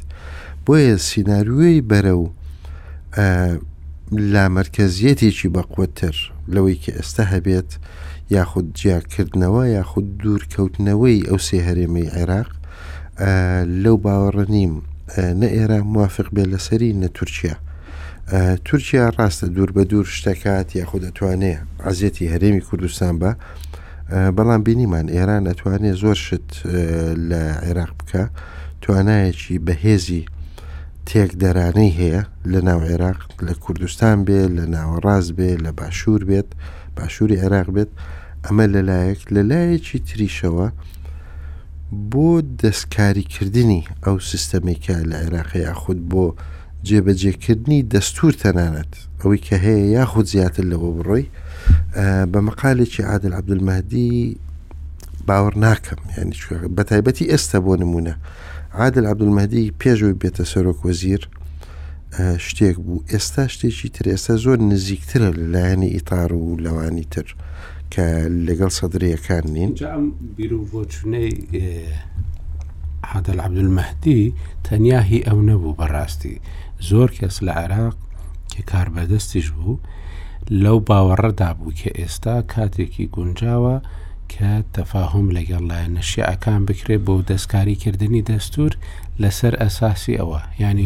بۆیە سینناروی بەرە و لامەرکەزیەتێکی بەقوەتتر لەوەی کە ئێستا هەبێت، یاخود جیاکردنەوە یاخود دوورکەوتنەوەی ئەو سێ هەرێمەی عێراق، لەو باوەڕە نیم نە ئێران موافق بێ لەسەری نە تورکیا. تورکیا ڕاستە دوور بە دوور شتەکات یاخۆ دەتوانێ عزیەتی هەرێمی کوردستان بە بەڵام بینیمان ئێران ئەتوانێ زۆر شت لە عێراق بکە توانایەکی بەهێزی تێکدەرانەی هەیە لە ناو عێراق لە کوردستان بێ لە ناوەڕاست بێ لە باشوور بێت باشووری عێراق بێت ئەمە لەلایەک لەلایەکی تریشەوە بۆ دەستکاریکردنی ئەو سیستەمێکە لە عێراقی یاخود بۆ جێبەجێکردنی دەستور تەنانەت ئەوەی کە هەیە یاخود زیاتر لەوە بڕۆی بە مەقالێکی عادل عبدمەدی باوەڕ ناکەم یعنی بە تایبەتی ئێستا بۆ نمونە عادل عبدالمەدی پێشوی بێتە سەرۆک وەزیر شتێک بوو ئێستا شتێکی تر ئێستا زۆر نزیکترە لە لایەنی ئیتار و لەوانی تر کە لەگەڵ سەدرەکان نین ئەم بیر و بۆچونەی عادل عبدالمەدی تەنیاهی ئەو نەبوو بەڕاستی زۆر کەس لە عێراق کە کار بەدەستیش بوو لەو باوەڕەدا بوو کە ئێستا کاتێکی گونجاوە کە تەفاهوم لەگەڵ لایەنە شیعەکان بکرێت بۆ دەستکاریکردنی دەستور لەسەر ئەساسی ئەوە یعنی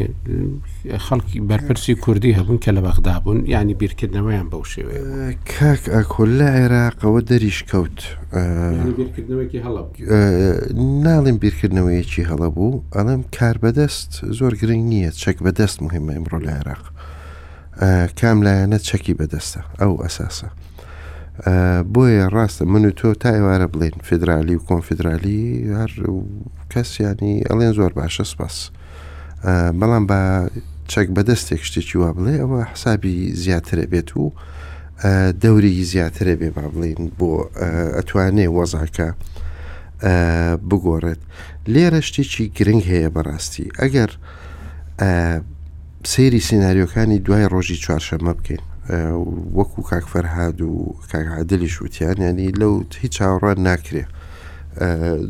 خەڵکی بەرپرسی کوردی هەبوون کە لە بەغدا بوون یعنی بیرکردنەوەیان بەو شێوەیە بوو. کاک ئاکۆ لە عێراقەوە دەریش کەوت یعنی بیرکردنەوەیەکی هەڵە بوو. ناڵێم بیرکردنەوەیەکی هەڵە بوو ئەڵێم کاربەدەست زۆر گرنگ نییە چەک بەدەست مهمە ئیمڕۆ لە عێراق کام لایەنە چەکی بەدەستە ئەو ئەساسە. بۆیە ڕاستە من و تۆ تا ئێوارە بڵێن فدرالی و کۆنفدرالی هەر کەسیانی ئەڵێن زۆر باشە سپاس بەڵام بە چەک بەدەستێک شتێکی وا بڵێ ئەوە حسابی زیاترە بێت و دەوری زیاترە بێ با بڵین بۆ ئەتوانێ وەزاکە بگۆڕێت لێرە شتێکی گرنگ هەیە بەڕاستی ئەگەر سەیری سینناریۆکانی دوای ڕۆژی چوارشەممە بکەین وەکو کاک فەرهاد و کاکعادلیش وتیان ینی لەو هیچ چاوەڕە ناکرێ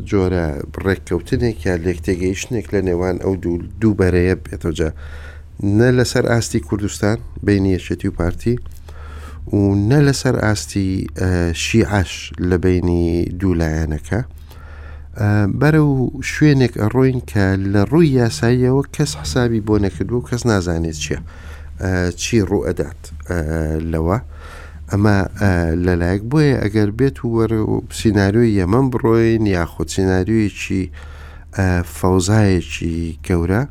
جۆرە ڕێککەوتنێک یا لێک تێگەیشتنێک لە نێوان ئەو دوو دوو بەرەیە بێتەوەجا نە لەسەر ئاستی کوردستان بینی یەکێتی و پارتی و نە لەسەر ئاستی شیعش لە بینی دوو لایەنەکە بەرەو شوێنێک ئەڕۆین کە لە ڕووی یاساییەوە کەس حسابی بۆ نەکردو و کەس نازانێت چیە چی ڕوو ئەدات لەوە ئەمە لەلایەک بۆیە ئەگەر بێت و وەر سینناریۆی یەمەم بڕۆین یاخود سینناریۆیەکی فەوزایەکی گەورە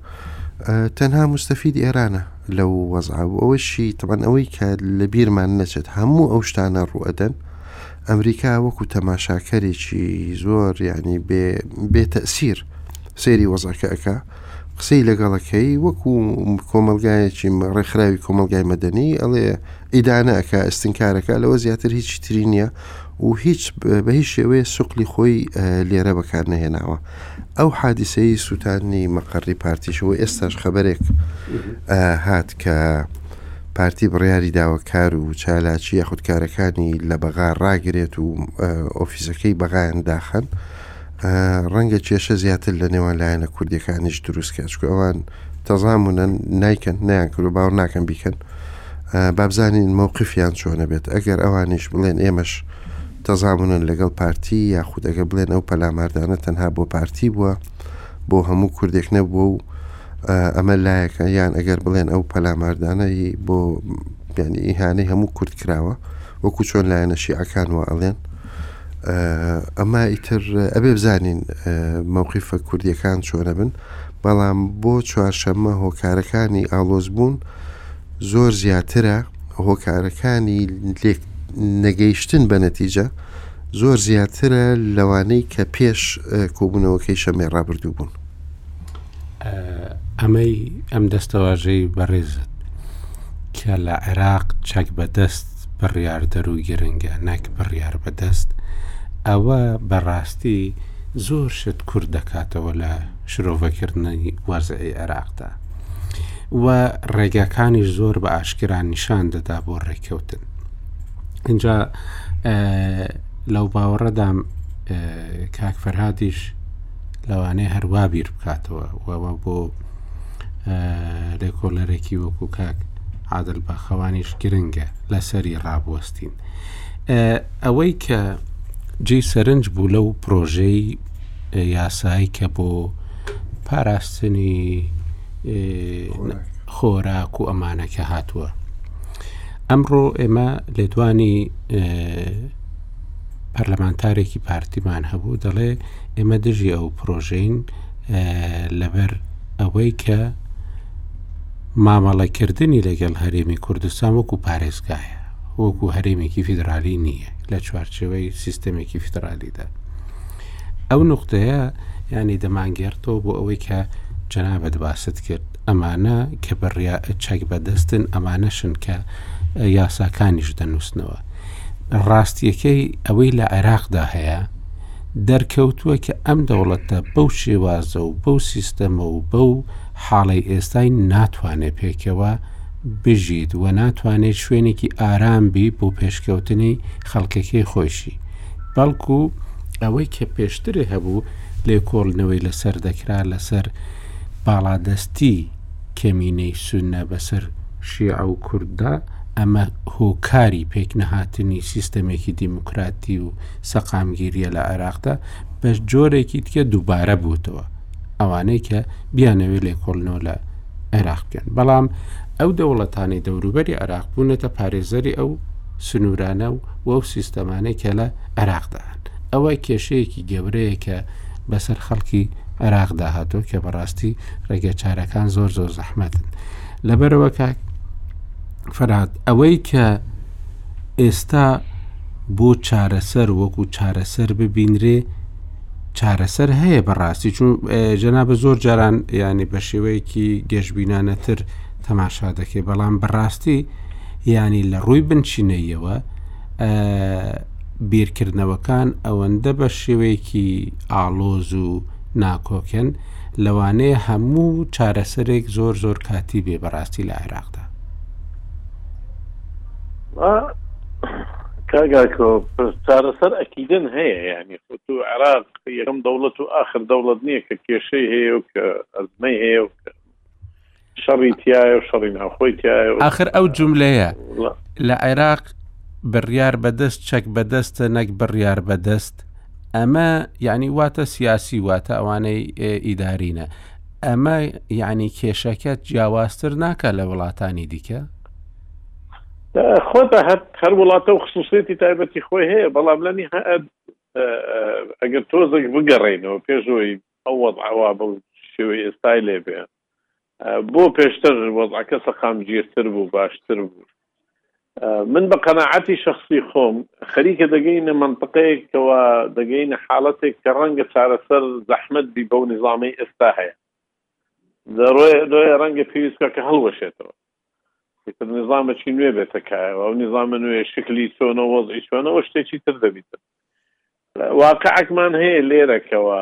تەنها مستەفید ئێرانە لەو وەزعبوو ئەوەشی تەبەن ئەوەی کە لە بیرمان نەچێت هەموو ئەو شتانە ڕوئەدەن ئەمریکا وەکو تەماشاکەرێکی زۆر یعنی بێ بێ تەسیر سەیری وەزعەکە ئەک قسەی لەگەڵەکەی وەکو کۆمەلگایەکی ڕێکخراوی کۆمەلگای مەدەنی ئەڵێ ئیدانەکە ئەستنکارەکە لەوە زیاتر هیچ تری نییە و هیچ بە هیچ شێوەیە سوقلی خۆی لێرە بەکار نەهێناوە ئەو حادیسەی سووتانی مەقڕی پارتیش و ئێستاش خەبەرێک هات کە پارتی بڕیاری داوە کار و چالاکی یاخود کارەکانی لە بەغا ڕاگرێت و ئۆفیسەکەی بەغایان داخەن ڕەنگە کێشە زیاتر لە نێوان لایەنە کوردەکانیش دروست کە چکو ئەوان تەزامونەن نایکەن نیان کرد و باوە ناکەم بیکەن بابزانین مووقفیان چۆنە بێت ئەگەر ئەوانیش بڵێن ئێمەش تەزامونن لەگەڵ پارتی یاخودەگە بڵێن ئەو پەلاماردانە تەنها بۆ پارتی بووە بۆ هەموو کوردێک نەبووە و ئەمە لایەکە، یان ئەگەر بڵێن ئەو پەلاماردانە ی بۆ یانی ئیهانەی هەموو کورد کراوە وەکو چۆن لایەنە شیعەکان وە ئەڵێن ئەمە ئیتر ئەبێ بزانین مەوقیفە کوردیەکان چۆنە بن بەڵام بۆ چوارشەممە هۆکارەکانی ئالۆز بوون زۆر زیاترە هۆکارەکانی لێک نەگەیشتن بە نەتیجە زۆر زیاترە لەوانەی کە پێش کۆبوونەوەکەی شەمێ ڕابردوو بوون. ئەمەی ئەم دەستەواژەی بەڕێزت کە لە عێراق چەک بەدەست بڕیار دەرو گرنگە نەک بڕیار بەدەست ئەوە بەڕاستی زۆر شت کورد دەکاتەوە لە شرۆڤەکردنی وەزعی عێراقدا و ڕێگاکانی زۆر بە ئاشکران نیشان دەدا بۆ ڕێککەوتن اینجا لەو باوەڕەدام کاکفەرهادیش لەوانەیە هەر وا بیر بکاتەوە وەوە بۆ لێکۆلەرێکی وەکو کاک عادل باخەوانیش گرنگە لەسەری ڕابوەستین ئەوەی کە جێ سەرنج بوو لەو پرۆژەی یاسایی کە بۆ پاراستنی خۆراک و ئەمانەکە هاتووە ئەمڕۆ ئێمە لێدوانی پەرلەمانتارێکی پارتیمان هەبوو دەڵێ ئێمە دژی ئەو پرۆژین لەبەر ئەوەی کە مامەڵەکردنی لەگەڵ هەرێمی کوردستان وەکو پارێزگایە وەکو هەرێمێکی فیدرالی نییە لە چوارچەوەی سیستەمێکی فیدرالیدا ئەو نقطەیە ینی دەمانگەێرتەوە بۆ ئەوەی کە جەنابەت باست کرد ئەمانە کە بڕیا چەک بەدەستن ئەمانەشن کە یاساکانیش دەنووسنەوە ڕاستیەکەی ئەوەی لە عێراقدا هەیە دەرکەوتووە کە ئەم دەوڵەتە بەو شێوازە و بەو سیستەمە و بەو حاڵی ئێستای ناتوانێت پێکەوە بژیت و ناتوانێت شوێنێکی ئارام بی بۆ پێشکەوتنی خەڵکەکەی خۆشی بەڵکو ئەوەی کە پێشترێ هەبوو لێکۆڵنەوەی لەسەر دەکرا لەسەر باڵادەستی کەمینەی سوننە بەسەر شیعە و کورددا، ئەمە هۆکاری پێکنەهاتنی سیستەمێکی دیموکراتی و سەقامگیریە لە عێراقدا بە جۆرێکی دیکە دووبارە بووتەوە ئەوانەی کە بیانەوێ لێکۆڵنەوە لە عێراق بکەن بەڵام ئەو دەوڵەتانی دەوروبەری عراق بوونەتە پارێزەری ئەو سنوورانە و وەو سیستەمانەی کە لە عراقدا ئەوە کێشەیەکی گەورەیە کە بەسەر خەڵکی عراقدا هاتۆ کە بەڕاستی ڕێگە چارەکان زۆر زۆر زەحمەتن لەبەرەوە کاک فرات ئەوەی کە ئێستا بۆ چارەسەر وەکو چارەسەر ببینرێ چارەسەر هەیە بەڕاستی چون جەنا بە زۆر جاران ینی بە شێوەیەکی گەشببینانەتر تەماشا دەکەێت بەڵام بەڕاستی ینی لە ڕووی بنچینەیەوە بیرکردنەوەکان ئەوەندە بە شێوەیەکی ئاڵۆز و ناکۆکن لەوانەیە هەموو چارەسەرێک زۆر زۆر کاتی بێ بەڕاستی لە عێراقدا کاگاکۆ چارەسەر ئەکیدن هەیە ینی خۆ و عێراق یەکەم دەوڵەت و آخر دەوڵەت نییە کە کێشەی هەیە و کە ئەزمەی هەیە و شەڕی تایە و شەڕی ناوخۆی تایە ئاخر ئەو جملەیە لە عێراق بڕیار بەدەست چەک بەدەستە نەک بڕیار بەدەست ئەمە یعنی واتە سیاسی واتە ئەوانەی ئیدارینە ئەمە یعنی کێشەکە جیاوازتر ناکە لە وڵاتانی دیکە خۆتە هەر هەر وڵاتە و خصوصێتی تایبەتی خۆی هەیە بەڵام لەنی ئەگەر تۆزێک بگەڕێنەوە پێشەوەی ئەو وەڵاوا بە شێوەی ئێستای لێبێ بۆ پێشتر وەزعەکە سەقامگیرتر بوو باشتر بوو من بە قەناعەتی شخصی خۆم خەریکە دەگەینە منطقەیەک کەوا دەگەینە حاڵەتێک کە ڕەنگە چارەسەر زەحمت بی بەو نظامی ئێستا هەیە دەڕۆێ ڕەنگە پێویستکە کە هەڵوەشێتەوە تر نظامەکی نوێ بێتە کایەوە ئەو نظامە نوێ شکلی چۆنە وەزی چۆنەوە شتێکی تر دەبیتن واقعەکمان هەیە لێرەکەوە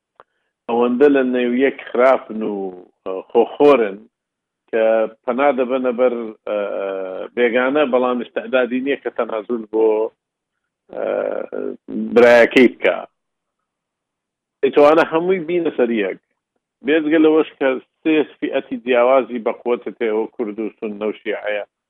ئەوەندە لە نێویەک خراپن و خۆ خۆرن کە پەنا دەبەنە بەر بێگانە بەڵام ئیستعدادی نیە کە تەنازول بۆ برایەکەی بکا ئیتوانە هەمووی بینە سەریەک بێزگە لەوەش کە سێ فئەتی جیاوازی بەقوەتە تێوە کورد و سوننە و شیعەیە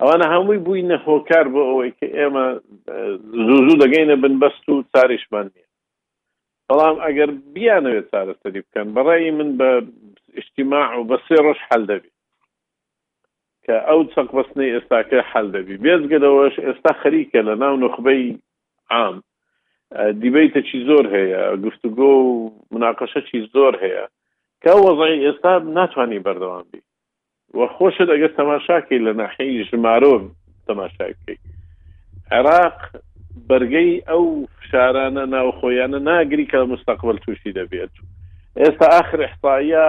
ئەوانە هەمووی بووینە هۆکار بۆ ئەوەی کە ئێمە زوو زوو دەگەینە بن بەست و چاریشمان نیە بەڵام ئەگەر بیانەوێت چارەسەری بکەن بەڕێی من بە ئیشتیما و بە سێ ڕۆژ حل دەبی کە ئەو چەق بەستنەی ئێستاکە حل دەبی بێزگەلەوەش ئێستا خەریکە لە ناو نخبەی عام دیبیتە چی زۆر هەیە گفتوگۆ و مناقەشە چی زۆر هەیە کە وەزای ئێستا ناتوانانی بەردەوام بی وە خۆشت ئەگەر تەماشاکەی لە ناحیەی ژمارۆ تەماشای بکەی عێراق بەرگەی ئەو فشارانە ناوخۆیانە ناگری کە مستەقبل تووشی دەبێت ئێستا ئاخر احصائیە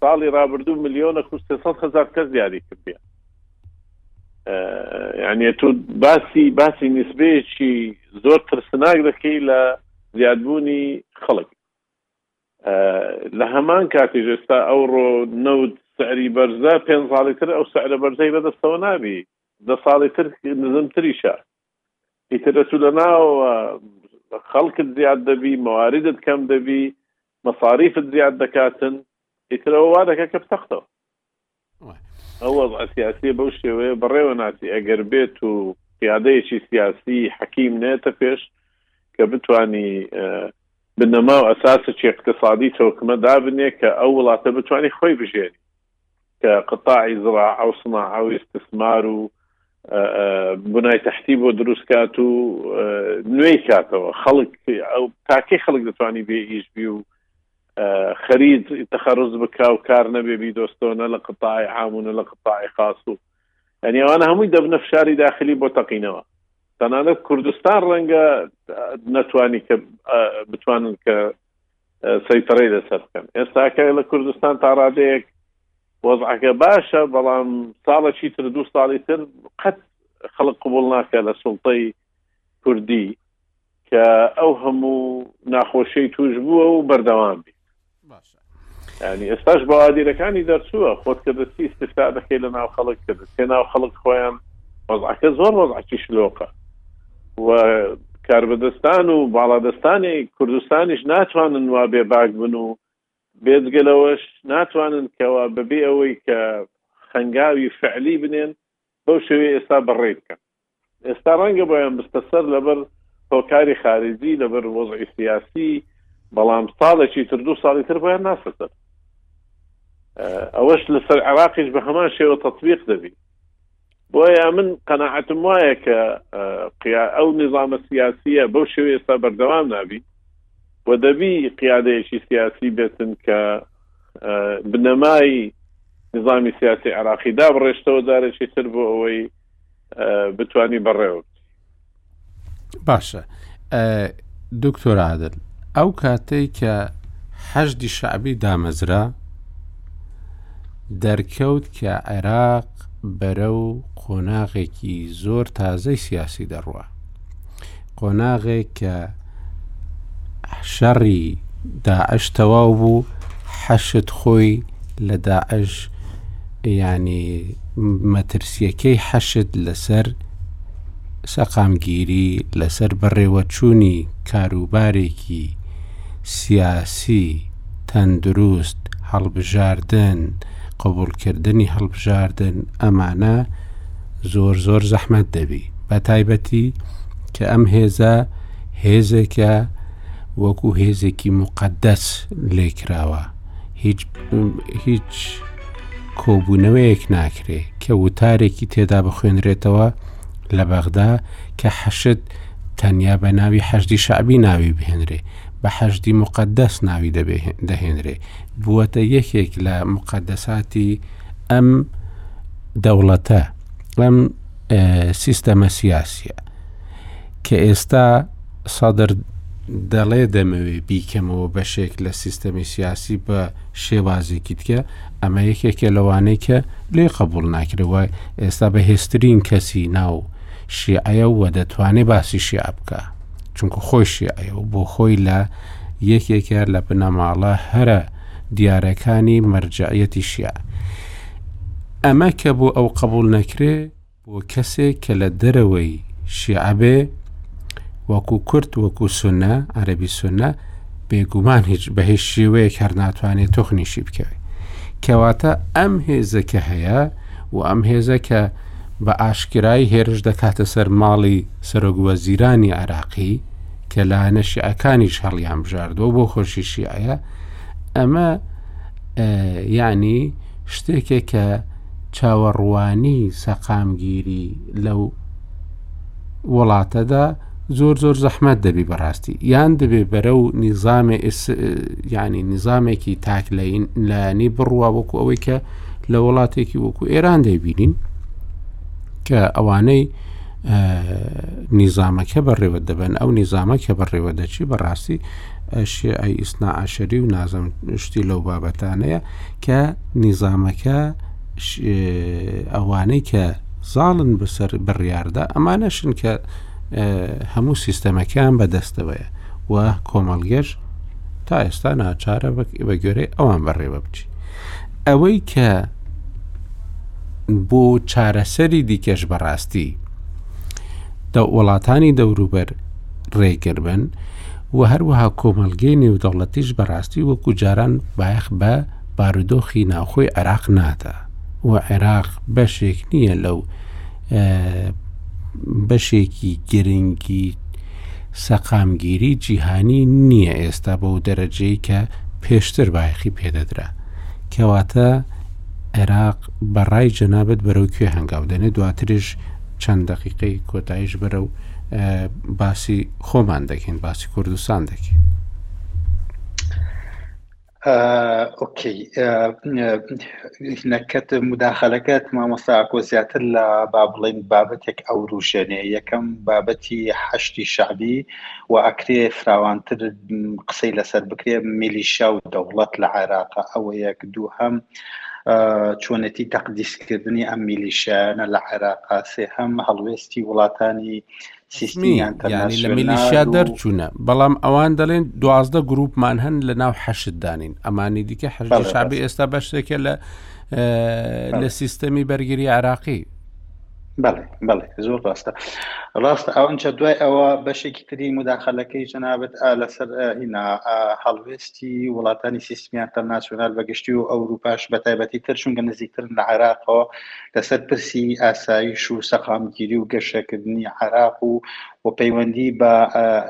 ساڵی رابردوو ملیۆنە کو هزار کەس دیاری کردیان یعنی تۆ باسی باسی نسبەیەکی زۆر ترسناک دەکەی لە زیادبوونی خەڵک لە هەمان کاتیش ئێستا ئەوڕۆ نەوت سعری بەرزە، پێنج ساڵی تر ئەو سعرە بەرزەی بەدەستەوە نابی، دە ساڵی تر نزمتریشە، ئیتر ئەتوو لە ناوەوە خەڵکت زیاد دەبی، مەواریدت کەم دەبی، مەساریفت زیاد دەکاتن، ئیتر ئەوە وا دەکات کە بتەقتەوە. ئەو وەزعە سیاسییە بەو شێوەیە بەڕێوە ناچی ئەگەر بێت و قیادەیەکی سیاسی حەکیم نێتە پێش کە بتانی بنەما و ئەساسە چی اقتصادی تۆکمە دابنێ کە ئەو وڵاتە بتانی خۆی بژێنی کە قطاعی زڕا ئەو سما ئەو استثمار و بنای تحتی بۆ دروستکات و نوێی کاتەوە خەڵک ئەو تاکەی خەڵک دەتوانانی بێ ئیش بی و خەریت تەخەڕوز بکا و کار نەبێ بیدۆستەوە نە لە قەتاعی عام و نە لە قەتاعی خاس و یانی ئەوانە هەمووی دەبنە فشاری داخلی بۆ تەقینەوە تەنانەت کوردستان ڕەنگە نەتوانی کە بتوانن کە سەیتەڕی لەسەر بکەن ئێستاکە لە کوردستان تا ڕادەیەک وەزعەکە باشە بەڵام ساڵە چیتر دوو ساڵی تر قەت خەڵک قوبول ناکە لە سڵتەی کوردی کە ئەو هەموو ناخۆشی توش بووە و بەردەوام بی ینی ئێستاش بەوادیرەکانی دەرچووە خۆت کە دەستی استفتا دەکەی لە ناو خەڵک کە دەستێ ناو خەڵک خۆیان وەزعەکە زۆر وەزعکی شلۆقە و کاربەدەستان و باڵادەستانی کوردستانیش ناتوانن وا بێ باگ بن و بێزگەلەوەش ناتوانن کەوا بەبێ ئەوەی کە خەنگاوی فعلی بنێن بەو شوێ ئێستا بەڕێ بکەن ئێستا ڕەنگە بۆیان بستە سەر لەبەر هۆکاری خارجی لەبەر وەزعی سیاسی بەڵام ساڵێکی تر دوو ساڵی تر بۆیان ناستە سەر ئەوەش لەسەر عراقیش بە هەمان شێوە تطبیق دەبی بۆیە من قەنەعەتم وایە کە قیا ئەو نظامە سیاسیە بەو شێوە ئێستا بەردەوام نابی و دەبی قیادەیەکی سیاسی بێتن کە بنەمای نظامی سیاسی عراقی دا بڕێشتەوە جارێکی تر بۆ ئەوەی بتانی بەڕێوە باشە دکتۆرادن ئەو کاتەی کە حەشدی شعبی دامەزرا دەرکەوت کە عێراق بەرە و قۆناغێکی زۆر تازەی سیاسی دەڕوە قۆناغێک کە شەڕی داعش تەواو بوو حەشت خۆی لە داعش ینی مەترسیەکەی حەشت لەسەر سەقامگیری لەسەر بەڕێوەچوونی کاروبارێکی سیاسی تەندروست هەڵبژاردن قبولکردنی هەڵبژاردن ئەمانە زۆر زۆر زەحمەت دەبی بە تایبەتی کە ئەم هێزە هێزێکە وەکو هێزێکی مقدەس لێکراوە هیچ هیچ کۆبوونەوەیەک ناکرێ کە وتارێکی تێدا بخوێنرێتەوە لە بەغدا کە حەشت تەنیا بە ناوی حەشدی شعبی ناوی بهێنرێ بە حەشدی مقدەس ناوی دەهێنرێ بووەتە یەکێک لە مقدەساتی ئەم دەوڵەتە ئەم سیستەمە سیاسیە کە ئێستا سەدر دەڵێ دەمەوێ بیکەمەوە بەشێک لە سیستەمی سیاسی بە شێوازێکی دیکە ئەمە یەکێکە لەوانەیە کە لێ قبول ناکرەوە ئێستا بە هێسترین کەسی ناو شیعە و دەتوانێ باسی شیع بکە چونکە خۆی شیعە و بۆ خۆی لە یەکێکە لە بنەماڵە هەرە دیارەکانی مەرجعەتی شیع ئەمە کە بۆ ئەو قبول نەکرێ بۆ کەسێک کە لە دەرەوەی شیعبێ وەکو کورت وەکو سنە عەربی سنە بێگومان هیچ بە هیچ شێوەیەک هەر ناتوانێت تۆخنیشی بکەوێت کەواتە ئەم هێزەکە هەیە و ئەم هێزە کە بە ئاشکرای هێرش دەکاتە سەر ماڵی سەرۆک وەزیرانی عراقی کە لایەنە شیعەکانیش هەڵیان بژاردەوە بۆ خۆشی شیعە ئەمە یانی شتێکێک کە چاوەڕوانی سەقامگیری لەو وڵاتەدا زۆر زۆر زەحمەت دەبی بەڕاستی یان دەبێ بەرە و نیزامێ ینی نیزامێکی تاک لەلایەنی بڕوا وەکو ئەوەی کە لە وڵاتێکی وەکو ئێران دەیبینین کە ئەوانەی نیزامەکە بەڕێوە دەبن ئەو نیزامە کە بەڕێوە دەچی بەڕاستی شیعەی ئیسنا عشری و نازم شتی لەو بابەتانەیە کە نیزامەکە ئەوانەی کە زاڵن بەسەر بڕیاردا ئەمانەشن کە هەموو سیستەمەکەیان بەدەستەوەیە و کۆمەڵگەش تا ئێستا ناچارە بە گوێرەی ئەوان بەڕێوە بچی ئەوەی کە بۆ چارەسەری دیکەش بەڕاستی دە وڵاتانی دەوروبەر ڕێگربن و هەروەها کۆمەلگەی نێودەوڵەتیش بەڕاستی وەکو جاران بایەخ بە بارودۆخی ناوخۆی عێراق نادا و عێراق بەشێک نییە لەو بەشێکی گرنگی سەقامگیری جیهانی نییە ئێستا بەو دەرەجەی کە پێشتر بایخی پێدەدرا کەواتە عێراق بەڕای جەنابەت بەرەو کوێ هەنگاو دەنێ دواترش چەند دەقیقەی کۆتایش بەرە و باسی خۆمان دەکەین باسی کوردستان دەکەین ئۆکەی نەکەت مداخلەکەت مامۆستاکۆ زیاتر لە با بڵین بابەتێک ئەوروژێنێ یەکەم بابەتی حەشتی شعبی و ئەکرێ فراوانتر قسەی لەسەر بکرێ میلیشا و دەوڵەت لە عێراق ئەوە یەک دوو هەم چۆنێتی تەقدیسکردنی ئەم میلیشیانە لە عێراقا سێهەم هەڵوێستی وڵاتانی سیستمیانی لە میلیشیا دەرچوونە بەڵام ئەوان دەڵێن دوازدە گروپمان هەن لە ناو حەشددانین ئەمانی دیکە حەژ شابی ئێستا بەشێکە لە لە سیستەمی بەرگری عراقی بەڵێ بەڵێ زۆر ڕاستە ڕاستە ئەوەنچە دوای ئەوە بەشێکی تری مداخلەکەی جەنابەت لەسەر هینا هەڵوێستی وڵاتانی سیستمیان تەرناسیۆنال بەگشتی و ئەوروپاش بە تایبەتی تر چونگە نزیکتر لە عراقەوە لەسەر پرسی ئاسایش و سەقامگیری و گەشەکردنی عراق و و پەیوەندی بە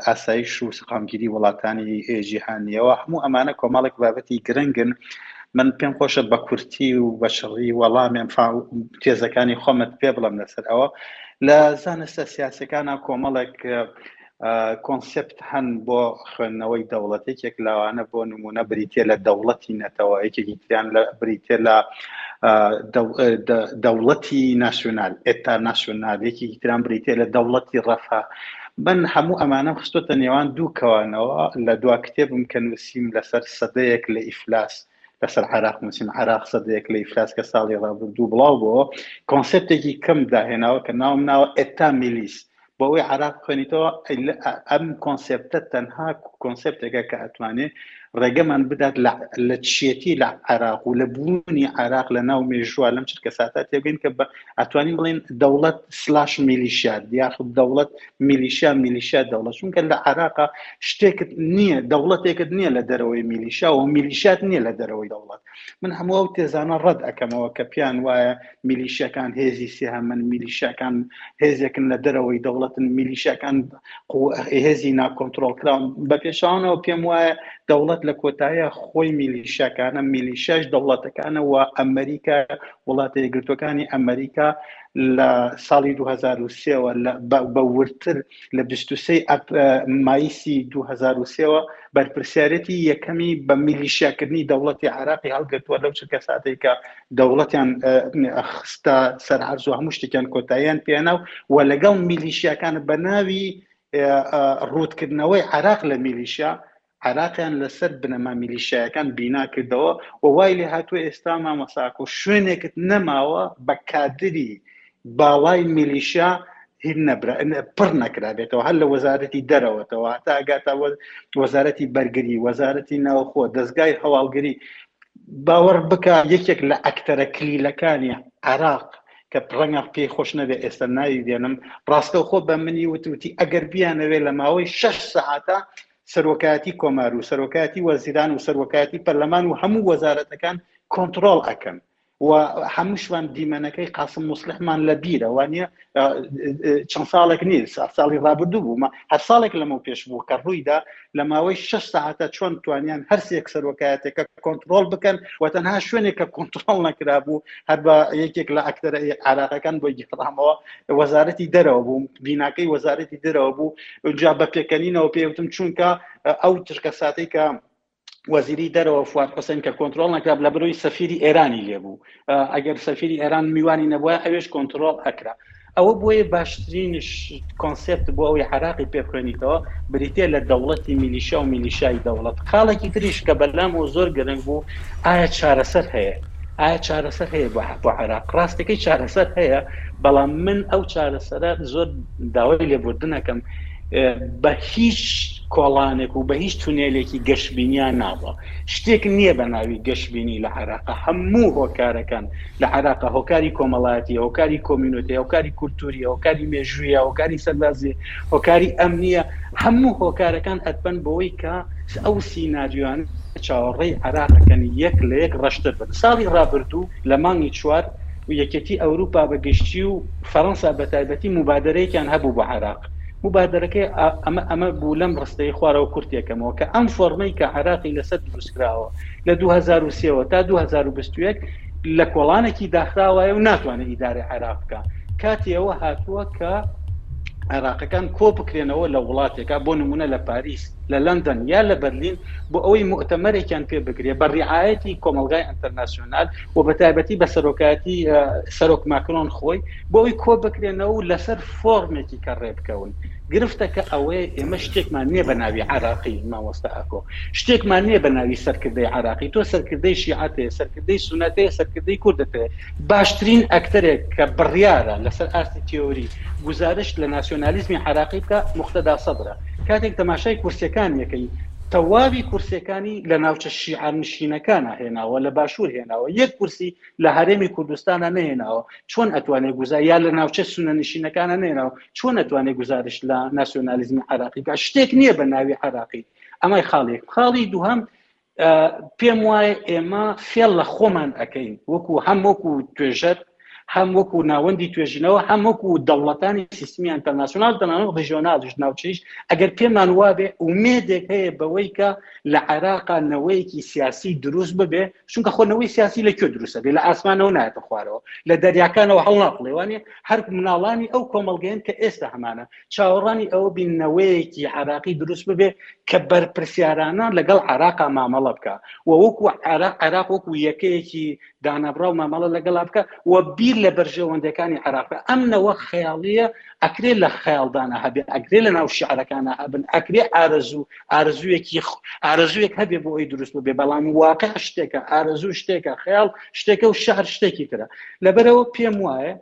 ئاسایش و سەقامگیری وڵاتانی جیهانیەوە هەموو ئەمانە کۆمەڵێک بابەتی گرنگن من پێم خۆشە بە کورتی و بەچڕی وەڵامێن تێزەکانی خۆمت پێ بڵم لەسەر ئەوە لە زانستە سیاسەکانە کۆمەڵێک کۆنسپت هەن بۆ خوێندنەوەی دەوڵەتێک یەک لاوانە بۆ نمونە بریتە لە دەوڵەتی نەتەوە یەکێکی تریان لە بریتە لە دەوڵەتی ناسیۆنال ئێتا ناسیۆنال یەکی تران بریتە لە دەوڵەتی ڕەفا من هەموو ئەمانەم خستۆتە نێوان دوو کەوانەوە لە دوا کتێبم کە نووسی نوسیم لەسەر سەدەیەک لە ئیفلاس لەسەر عراق نوسیم عراق سەدەیەک لە ئیفلاس کە ساڵی ڕابردوو بڵاو بۆ کۆنسپتێکی کەم داهێناوە کە ناوم ناوە ئێتا میلیس بۆ ئەوەی عراق خوێنیتەوە ئەم کۆنسپتە تەنها کۆنسپتێکە کە ئەتوانێت ڕێگەمان بدات لە چێتی لە عراق و لە بوونی عراق لە ناو مێژووە لەم چرکە ساتە تێبین کە بە ئەتوانین بڵین دەوڵەت سلاش میلیشیا یاخود دەوڵەت میلیشیا میلیشیا دەوڵەت چونکە لە عراقا شتێکت نییە دەوڵەتێکت نییە لە دەرەوەی میلیشیا و میلیشات نییە لە دەرەوەی دەوڵەت من هەموو ئەو تێزانە ڕەت ئەەکەمەوە کە پێیان وایە میلیشەکان هێزی سێهە من میلیشەکان هێزێکن لە دەرەوەی دەوڵەتن میلیشەکان هێزی ناکۆنتترۆلکراون بە پێشانەوە پێم وایە دەوڵەت لە کۆتایە خۆی میلیشەکانە میلیشەش دەوڵەتەکانەوە ئەمریکا وڵاتە یەکگرتووەکانی ئەمەریکا لە ساڵی دوو هەزار و سێ وە لە بە بە وردتر لە بیست و سێی ئەپ ئە مایسی دوو هەزار و سێ وە بەرپرسیارێتی یەکەمی بە میلیشیاکردنی دەوڵەتی عێراقی هەڵگرتووە لەو چرکە ساتەی کە دەوڵەتیان ئە ئە خستە سەر عەرز و هەموو شتێکیان کۆتاییان پێ هێنا و و لەگەڵ میلیشیاکان بە ناوی ئە ئە ڕووتکردنەوەی عێراق لە میلیشیا عێراقیان لەسەر بنەما میلیشیایەکان بینا کردەوە و وای لێ هاتووە ئێستا مامۆستا ئاکۆ شوێنێکت نەماوە بە کادری باڵای میلیشیا هی نەبرا پڕ نەکرابێتەوە هەر لە وەزارەتی دەرەوەتەوە هەتا ئەگاتە وەزارەتی بەرگری وەزارەتی ناوخۆ دەستگای هەواڵگری باوەڕ بکە یەکێک لە ئەکتەرە کلیلەکانی عراق کە ڕەنگە پێی خۆش نەبێ ئێستا ناوی دێنم ڕاستەوخۆ بە منی وتوتی ئەگەر بیانەوێ لە ماوەی شش سەعاتە سەرۆکایەتی کۆمار و سەرۆکایەتی وەزیران و سەرۆکایەتی پەرلەمان و هەموو وەزارەتەکان کۆنتڕۆڵ ئەکەن و هەمووشمان دیمەنەکەی قاسم موسلحمان لە بیرە وانە چەند ساڵێک نیە ساڵی ڕابردوو بوومە هەر ساڵێک لەمە پێش بوو کە ڕوویدا لە ماوەی شش ساعتە چۆن توانیان هەرسێک سەرۆکایەتەکە کۆنتترۆل بکەن و تەنها شوێنێک کە کۆنتترۆل نەکرا بوو هەر بە یەکێک لە ئەکتەرە عراقەکان بۆی گیڕامەوە وەزارەتی دەرەوە بووم بیناکەی وەزارەتی دەرەوە بوو جا بە پێکەنینەوە پێوتم چونکە ئەو ترکە ساتەی کە وەزیری دەرەوە فواد حسێن کە کۆنتترۆل نەکراب لە بروی سەفیری ئێرانی لێبوو ئەگەر سەفیری ئێران میوانی نەبووە ئەوێش کۆنتترۆل ئەکرا ئەوە بۆیە باشترین کۆنسپت بۆ ئەوی عراقی پێبخوێنیتەوە بریتە لە دەوڵەتی میلیشا و میلیشای دەوڵەت خاڵێکی تریش کە بەلام و زۆر گرنگ بوو ئایا چارەسەر هەیە ئایا چارەسەر هەیە بۆ عراق ڕاستەکەی چارەسەر هەیە بەڵام من ئەو چارەسەرە زۆر داوای لێبوردن ئەکەم بە هیچ کۆڵانێک و بە هیچ تونێلێکی گەشبینیان ناوە شتێک نییە بە ناوی گەشببینی لە عراقا هەموو هۆکارەکان لە عراقا هۆکاری کۆمەڵایەتی هۆکاری کۆمینوتی هۆکاری کولتوری هۆکاری مێژوویە هۆکاری سەربازی هۆکاری ئەم نییە هەموو هۆکارەکان ئەتبەن بۆی کە ئەو سینناریوان چاوەڕێی عراقەکەن یەک لە یەک ڕشتر بن ساڵی ڕابردوو لە مانگی چوار و یەکێتی ئەوروپا بە گشتی و فەرەنسا بە تایبەتی موبادەرەیەکیان هەبوو بۆ عێراق موبادەرەکەی ئەمە ئەمە بوو لەم ڕستەی خوارەوە کورتێکەمەوە کە ئەم فۆرمەی کە عێراقی لەسەر دروست کراوە لە دوو هەزار و سێ وە تا دوو هەزار و بیست و یەک لە کۆڵانێکی داخراوایە و ناتوانێت ئیدارەی عێراق بکە کاتی ئەوە هاتووە کە عێراقەکان کۆ بکرێنەوە لە وڵاتێکا بۆ نمونە لە پاریس لە لەندەن یا لە بەرلین بۆ ئەوەی مؤتەمەرێکیان پێ بگرێ بە ڕعاەتی کۆمەلگای ئەتەرناسیۆنال و بە تایبەتی بە سەرۆکایەتی سەرۆک ماکرۆن خۆی بۆی کۆ بکرێنەوە و لەسەر فۆرمێکی کە ڕێبکەون گرفتەکە ئەوەیە ئێمە شتێکمان نییە بە ناوی عراقی مامۆستا ئاکۆ شتێکمان نییە بە ناوی سەرکردەی عراقی تۆ سەرکردەی شیعاتەیە سەرکردەی سونەتەیە سەرکردەی کوردەتەیە باشترین ئەکتەرێک کە بڕیارە لەسەر ئاستی تیۆری گزارشت لە ناسیۆنالیزمی عراقی بکە مختدا سەدرە کاتێک تەماشای کورسەکانیەکەی تەواوی کورسیەکانی لە ناوچە شیعە نشینەکانا هێناوە لە باشوور هێناوە یەک کورسی لە هەرێمی کوردستانە نهێناوە چۆن ئەتوانێت گوزار یا لە ناوچە سونە نشینەکانە نێناوە چۆن ئەتوانێت گوزارش لە ناسیۆنالیزمی عراقیکە شتێک نییە بە ناوی عراقی ئەمای خاڵێک خاڵی دووهم پێم وایە ئێمە فێڵ لە خۆمان ئەەکەین وەکو هەم وەکو توێژەر هەم وەکو ناوەندی توێژینەوە هەم وەکو دەوڵەتانی سیستمی ئەتەناسیۆنال تەنانەت ڕژیۆنالیش ناوچەیش ئەگەر پێمان وابێ ئومێدێک هەیە بەوەی کە لە عێراقا نەوەیەکی سیاسی دروست ببێ چونکە خۆنەوەی سیاسی لە کوێ دروستە بێ لە ئاسمانەوە نایەتە خوارەوە لە دەریاکانەوە هەڵناقڵێوانێ هەر مناڵانی ئەو کۆمەلگەیان کە ئێستا هەمانە چاوەڕانی ئەوە بینەوەیەکی عراقی دروست ببێ کە بەرپرسیارانە لەگەڵ عراقا مامەڵە بکە و وەکو عراق عراق وەکو یەکەیەکی دانابڕاو مامەڵە لەگەڵا بکە و بیر لە بەرژەوەندەکانی عراق ئەم نەوە خەیاڵیە ئەکرێ لە خەیاڵدانە هەبێ ئەگرێ لە ناو شعرەکانە هەبن ئەکرێ ئارەزوو ئارزوویەکی ئارزوویەک هەبێ بۆ ئەوی دروست بێ بەڵام واقع شتێکە ئارەزوو شتێکە خەیاڵ شتێکە و شعر شتێکی ترە لەبەرەوە پێم وایە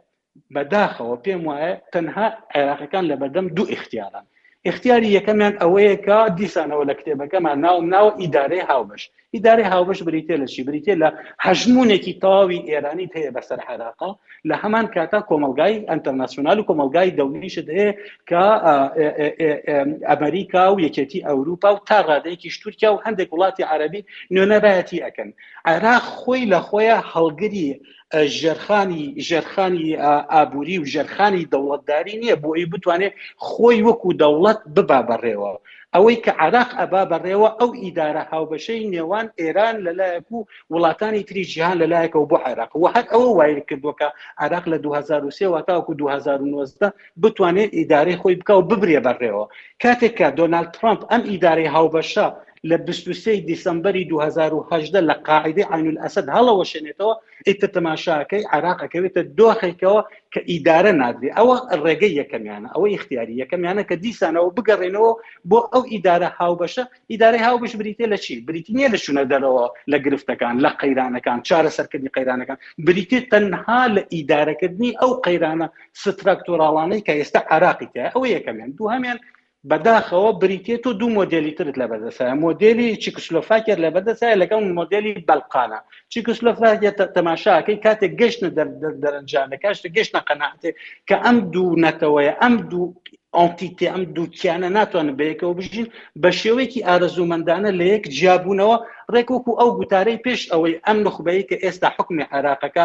بەداخەوە پێم وایە تەنها عێراقیەکان لەبەردەم دوو ئختیاران ئختیاری یەکەمیان ئەوەیە کە دیسانەوە لە کتێبەکەمان ناوم ناوە ئیدارەی هاوبەش ئیدارەی هاوبەش بریتێ لە چی بریتێ لە هەژمونێکی تەواوی ئێرانی هەیە بەسەر عێراقا لە هەمان کاتا کۆمەلگای ئەتەرناسیۆنال و کۆمەلگای دەولیشت هەیە کە ئەمریکا و یەکێتی ئەوروپا و تا ڕادەیەکیش تورکیا و هەندێک وڵاتی عربی نوێنەرایەتی ئەەکەن عێراق خۆی لە خۆیان هەڵگری ژێرخانی ژێرخانی ئابووری و ژێرخانی دەوڵەتداری نییە بۆ ئەوی بتوانێت خۆی وەکو دەوڵەت ببا بەڕێوە ئەوەی کە عراق ئەبا بەڕێوە ئەو ئیدارە هاوبەشەی نێوان ئێران لەلایەک و وڵاتانی تری جیهان لەلایەکەوە بۆ عێراق و هەر ئەوە وای کردووەکە عراق لە 2023 واتاوەکو 2019 بتوانێت ئیدارەی خۆی بکە و ببرێ بەڕێوە کاتێککە دۆنالد ترامپ ئەم ئیدارەی هاوبەشە لە بیست و سێ دیسەمبەری دوو هەزار و هەژدە لە قاعیدەی عەینولئەسەد هەڵەوەشێنێتەوە، ئیتر تەماشاکەی عێراق ئەکەوێتە دۆخێکەوە کە ئیدارە نادرێ. ئەوە ڕێگەی یەکەمیانە، ئەوە ئیختیاری یەکەمیانە کە دیسان ئەوە بگەڕێنەوە بۆ ئەو ئیدارە هاوبەشە. ئیدارەی هاوبەش بریتییە لە چی؟ بریتی نییە لە چوونە دەرەوە لە گرفتەکان، لە قەیرانەکان، چارەسەرکردنی قەیرانەکان. بریتییە تەنها لە ئیدارەکردنی ئەو قەیرانە ستراکتۆراڵانەی کە ئێستا عێراقی تیایە. ئەوە یەکەمیان. دووهەمیان بەداخەوە بریتیە تۆ دوو مۆدێلی ترت لە بەردەسایە مۆدێلی چیکسلۆفاکیت لە بەردەسایە لەگەڵ مۆدێلی بەلقانە چیکسلۆفاکیە تەماشاکەی کاتێک گەشتە دەرەنجامە کاشتە گەشتە قەنەعاتێ کە ئەم دوو نەتەوەیە ئەم دوو ئەڵتیتێ ئەم دووکیانە ناتوانن بەیەکەوە بژین بە شێوەیەکی ئارەزوومەندانە لە یەک جیابوونەوە ڕێکوەکو ئەو گوتارەی پێش ئەوەی ئەم نخبەیە کە ئێستا حکومی عێراقەکە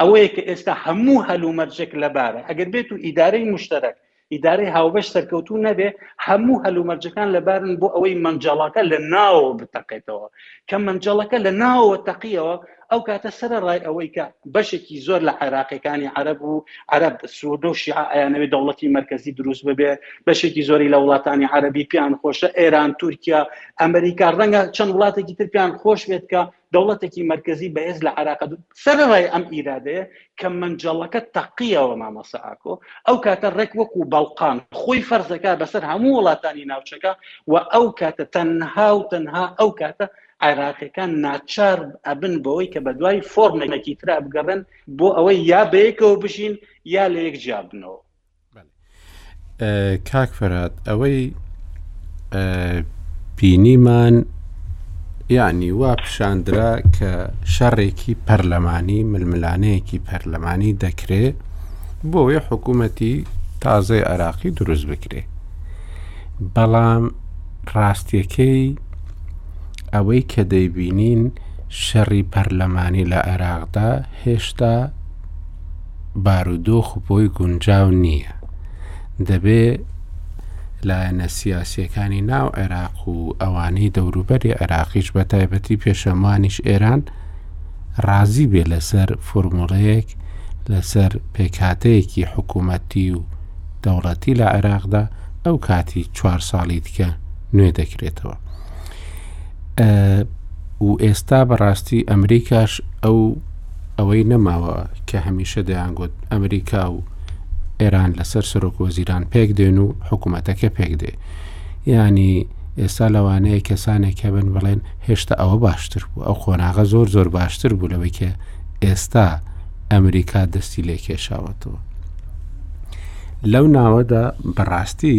ئەوەیە کە ئێستا هەموو هەلومەرجێک لەبارە ئەگەر بێت و ئیدارەی مشتەرەک ئیدارەی هاوبەش سەرکەوتوو نەبێ هەموو هەلومەرجەکان لەبارن بۆ ئەوەی مەنجەڵاکە لە ناوە بتەقێتەوە کە مەنجەڵەکە لە ناوە تەقیەوە ئەو کاتە سرە ڕای ئەوەی کە بەشێکی زۆر لە عێراقیەکانی عرب و عرب سوودۆ شیعیانەوەی دەوڵەتی مرکزی دروست ببێ بەشێکی زۆری لە وڵاتانی عربی پیان خۆشە ئێران تورکیا ئەمریکا ڕەنگە چەند وڵاتێکی تر پیان خۆش بێت کە دەوڵەتێکی مەرکزی بەهێز لە عێراق سەرەڕای ئەم ئیرادەیە کە منجەڵەکە تەقیەوە مامۆسا ئاکۆ ئەو کاتە ڕێک وەکو بەڵقان خۆی فەرزەکە بەسەر هەموو وڵاتانی ناوچەکە و ئەو کاتە تەنها و تەنها ئەو کاتە عێراقیەکان ناچار ئەبن بەوەی کە بە دوای فۆرمێکی ترا بگەڕن بۆ ئەوەی یا بەیەکەوە بژین یا لە یەک جیابنەوە کاک فەرهاد ئەوەی بینیمان یعنی وا پیشاندرا کە شەڕێکی پەرلەمانی ململانەیەکی پەرلەمانی دەکرێ بۆیە حکوومەتی تازەی عراقی دروست بکرێ بەڵام ڕاستیەکەی ئەوەی کە دەیبینین شەڕی پەرلەمانی لە عێراقدا هێشتا بارودۆخ بۆی گونجاو نییە دەبێ لایەنە سیاسیەکانی ناو عێراق و ئەوانەی دەوروبەری عێراقیش بە تایبەتی پێشەمانیش ئێران ڕازی بێ لەسەر فرمۆڵەیەک لەسەر پێکاتەیەکی حکوومەتی و دەوڵەتی لە عێراقدا ئەو کاتی چوار ساڵی دیکە نوێ دەکرێتەوە و ئێستا بەڕاستی ئەمریکاش ئەو ئەوەی نەماوە کە هەمیشە دەیانگوت ئەمریکا و ئێران لەسەر سەرۆک وەزیران پێک دێن و حکوومەتەکە پێک دێ ینی ئێستا لەوانەیە کەسانێک کە بن بڵێن هێشتا ئەوە باشتر بوو ئەو قۆناغە زۆر زۆر باشتر بوو لەوەی کە ئێستا ئەمریکا دەستی لێ کێشاوەتەوە لەو ناوەدا بەڕاستی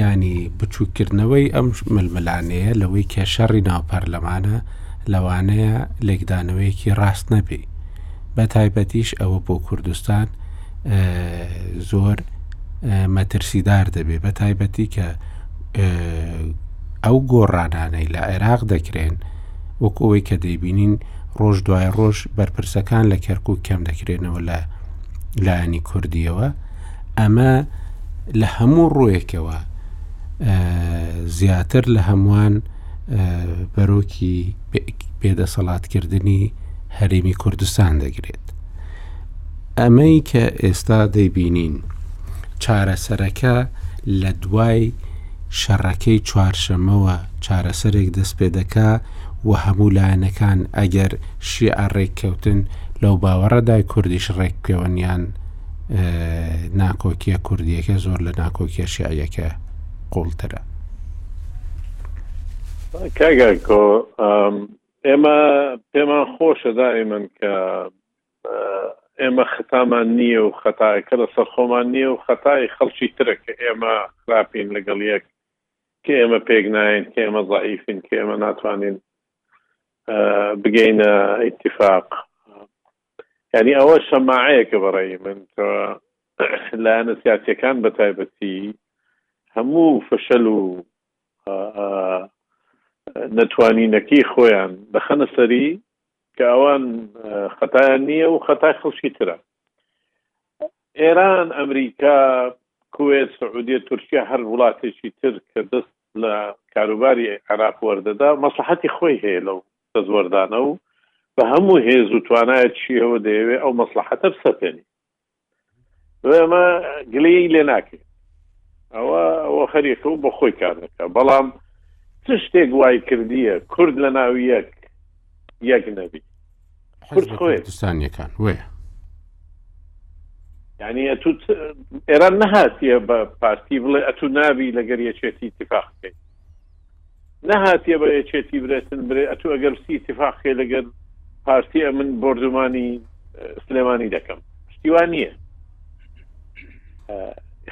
ینی بچووکردنەوەی ئەم ململانەیە لەوەی کە شەڕی ناو پەرلەمانە لەوانەیە لێکدانەوەیەکی ڕاست نەبی بە تایبەتیش ئەوە بۆ کوردستان زۆر مەترسیدار دەبێ بە تایبەتی کە ئەو گۆڕانانەی لە عێراق دەکرێن وەکەوەی کە دەیبینین ڕۆژ دوای ڕۆژ بەرپرسەکان لە کەرکک کەم دەکرێنەوە لە لایەنی کوردیەوە ئەمە لە هەموو ڕوویەکەوە زیاتر لە هەمووان بەرۆکی پێدەسەڵاتکردنی هەرێمی کوردستان دەگرێت ئەمەی کە ئێستا دەیبینین چارەسەرەکە لە دوای شەڕەکەی چوارشەمەوە چارەسەرێک دەست پێ دەکا و هەموو لایەنەکان ئەگەر شیعە ڕێککەوتن لەو باوەڕەدای کوردیش ڕێککەوەنیان ناکۆکیە کوردیەکە زۆر لە ناکۆکیە شعیەکە قوڵترە. کاک ئاکۆ ئێمە پێمان خۆشە دائیمەن کە ئێمە خەتامان نییە و خەتاەکە لە سەرخۆمان نییە و خەتای خەڵکی ترە کە ئێمە خراپین لەگەڵ یەک کە ئێمە پێک ناین کە ئێمە ضعیفین کە ئێمە ناتوانین بگەینە ئیتفاق یعنی ئەوە شەماعەیەکە بەڕێی من لایەنە سیاسەکان بە تایبەتی هەموو فشەل و نەتوانینەکەی خۆیان دەخەنە سەری کە ئەوان خەتایان نییە و خەتای خەڵکی ترە ئێران ئەمریکا کوێت سعودیە تورکیا هەر وڵاتێکی تر کە دەست لە کاروباری عراق وەردەدا مەسلحەتی خۆی هەیە لەو دەستوەردانە و بە هەموو هێز و توانایەکییەوە دەیەوێت ئەو مەسلەحەتە بسەپێنێت ئەمە گلەی لێ ناکەین ئەوە ئەوە خەریەکە و بە خۆی کار دەکە بەڵام چ شتێک وای کردیە کورد لە ناو یەک یەک نەبی کورد خۆێستانیەکان وێ یعنی ئەتو ئێران نەهاتیە بە پارتی بڵێ ئەتو نابی لەگەر یەکێتی تفاق بکەیت نەهاتیە بە یەکێتی برێتن برێ ئەتو ئەگەر بسی ئیتیفاق کەی لەگەر پارتی ئەمن بۆردومانی سلێمانی دەکەم شتیوان نییە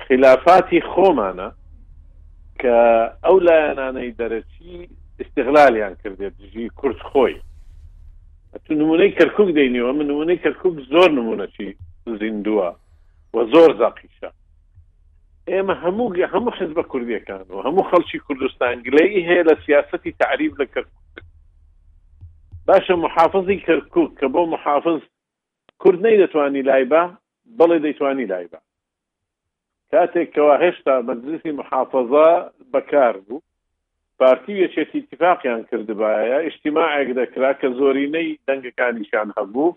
خلافاتی خۆمانە کە ئەو لایەنانەی دەرەچی استغلالیان کردێ دژی کورد خۆی تو نمونەی کەرکک دەینەوە من نمونەی کەرکک زۆر نمونەچی زیندووە و زۆر زاقیشە ئێمە هەموو هەموو حزبە کوردیەکان و هەموو خەڵکی کوردستان گلەی هەیە لە سیاستی تعریب لە کەرکک باشە محافظی کەرکک کە بۆ محافظ کورد نەی دەتوانی لای بە بەڵێ دەیتوانی لای بە کاتێکەوە هێشتا مەجلسی محافظە بەکار بوو پارتی یەکێتی اتفاقیان کردبایە ئیشتیماعێک دەکرا کە زۆرینەی دەنگەکانیشان هەبوو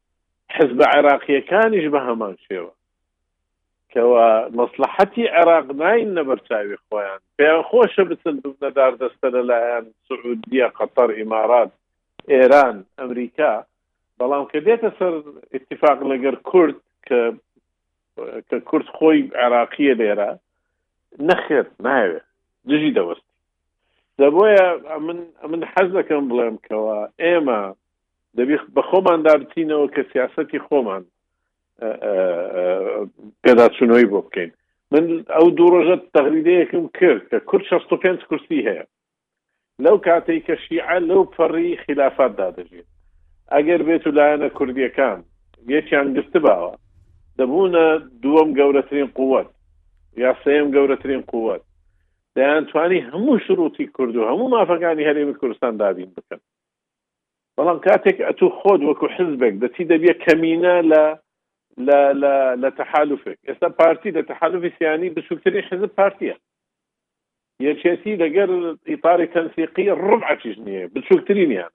حزبە عێراقییەکانیش بە هەمان شێوە کەوا مەسلحەتی عێراق ناین نەبەرچاوی خۆیان پێیان خۆشە بچن ببنەدار دەستە لەلایەن سعودیە قەتەر ئیمارات ئێران ئەمریکا بەڵام کە دێتە سەر اتفاق لەگەر کورد کە کە کورد خۆی عراقیە لێرە نەخێت ناوێت دژی دەوەست دەبۆیە من من حەز دەکەم بڵێم کەەوە ئێمە دەبی بەخۆماندا بچینەوە کە سیاستی خۆمان پێداچونەوەی بۆ بکەین من ئەو دوو ڕۆژە تەغریدەیەکم کرد کە کورد 65 کورسی هەیە لەو کاتێک کە شیعە لەو پەڕی خلافات دادەژین ئەگەر بێت و لایەنە کوردیەکان یەکیان گرت باوە دەبوونە دووەم گەورەترین قووەت یا سەم گەورەترین قووەت دەیان توانی هەموو شروعی کورد و هەموو مافەکانی هەرێمی کوردستان دابین بکەن بەڵام کاتێک ئەتوو خۆت وەکو حزبێک دەچی دەبیە کەمینە لە لە لە لە تەحالوفێک ئێستا پارتی لە تەحالوفی سیانی بچووکترین حزب پارتیە یەکێتی لەگەر ئیپاری تەنسیقی ڕبعەکیش نییە بچووکترینیان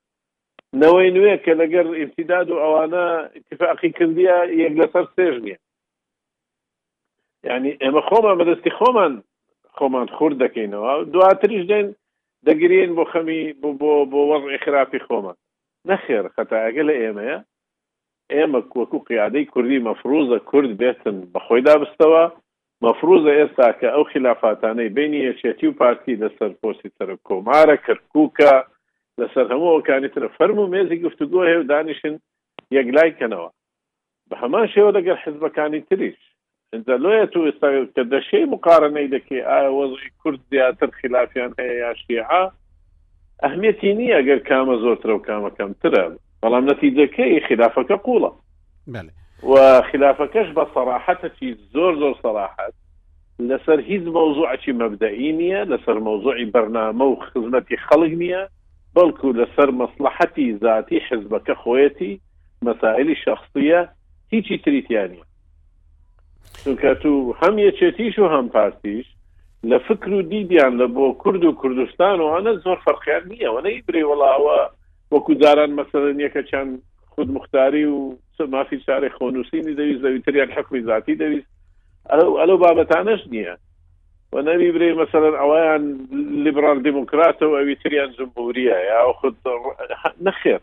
نەوەی نوێ کە لەگەر ئیمتیداد و ئەوانە اتفاقی کردیە یەک لەسەر سێژ نییە ینی ئێمە خۆمان بەدەستی خۆمان خۆمان خور دەکەینەوە دواتریش دێن دەگرین بۆ خەمی بۆ بۆ بۆ وەڕی خراپی خۆمان نەخێر خەتاگە لە ئێمەیە ئێمە وەکو قیادەی کوردی مەفروزە کورد بێتن بەخۆی دابستەوە مەفروزە ئێستا کە ئەو خلافاتانەی بینی یەکێتی و پارتی لەسەر پۆسی سەرک کۆمارە کەرکووکە لەسەر هەمووەکانی ترە فەرم و مێزی گفتوگۆ هێو دانیشن یەکلای کەنەوە بە هەمان شێوە لەگەل حزبەکانی تریش. ئینجا لۆیە تۆ ئێستا کە دەشێی موقارەنەی دەکەی ئایا وەزعی کورد زیاتر خیلافیان هەیە یا شیعە، ئەهمیەتی نییە گەر کامە زۆرترە و کامە کەمترە، بەڵام نەتیجەکەی خیلافەکە قووڵە. بەلێ. و خیلافەکەش بە سەراحەتەکی زۆر زۆر سەراحەت لەسەر هیچ مەوزوعەکی مەبدەئی نییە، لەسەر مەوزوعی بەرنامە و خزمەتی خەڵک نییە، بەڵکوو لەسەر مەسڵەحەتی زاتی حزبەکە خۆیەتی مەسائلی شخصیە هیچی تری تیانە چونکە تو هەم یەکێتیش و هەم پارتیش لە فکر و دیدیان لە بۆ کورد و کوردستان و ئەە زۆر فەرقیان نییە وە نەی برێ وڵاوە وەکو جاران مەسەرن یەکە چند خود مختاری و مافی چارێ خۆنووسینی دەویست دەویتریان حکومی ذاتی دەویست ئەلو بابەتانەش نییە و نەوی برێ مەسەرەن ئەویان لیبرال دموکراتە و ئەوی تریان زمبوریە یا خود نەخێت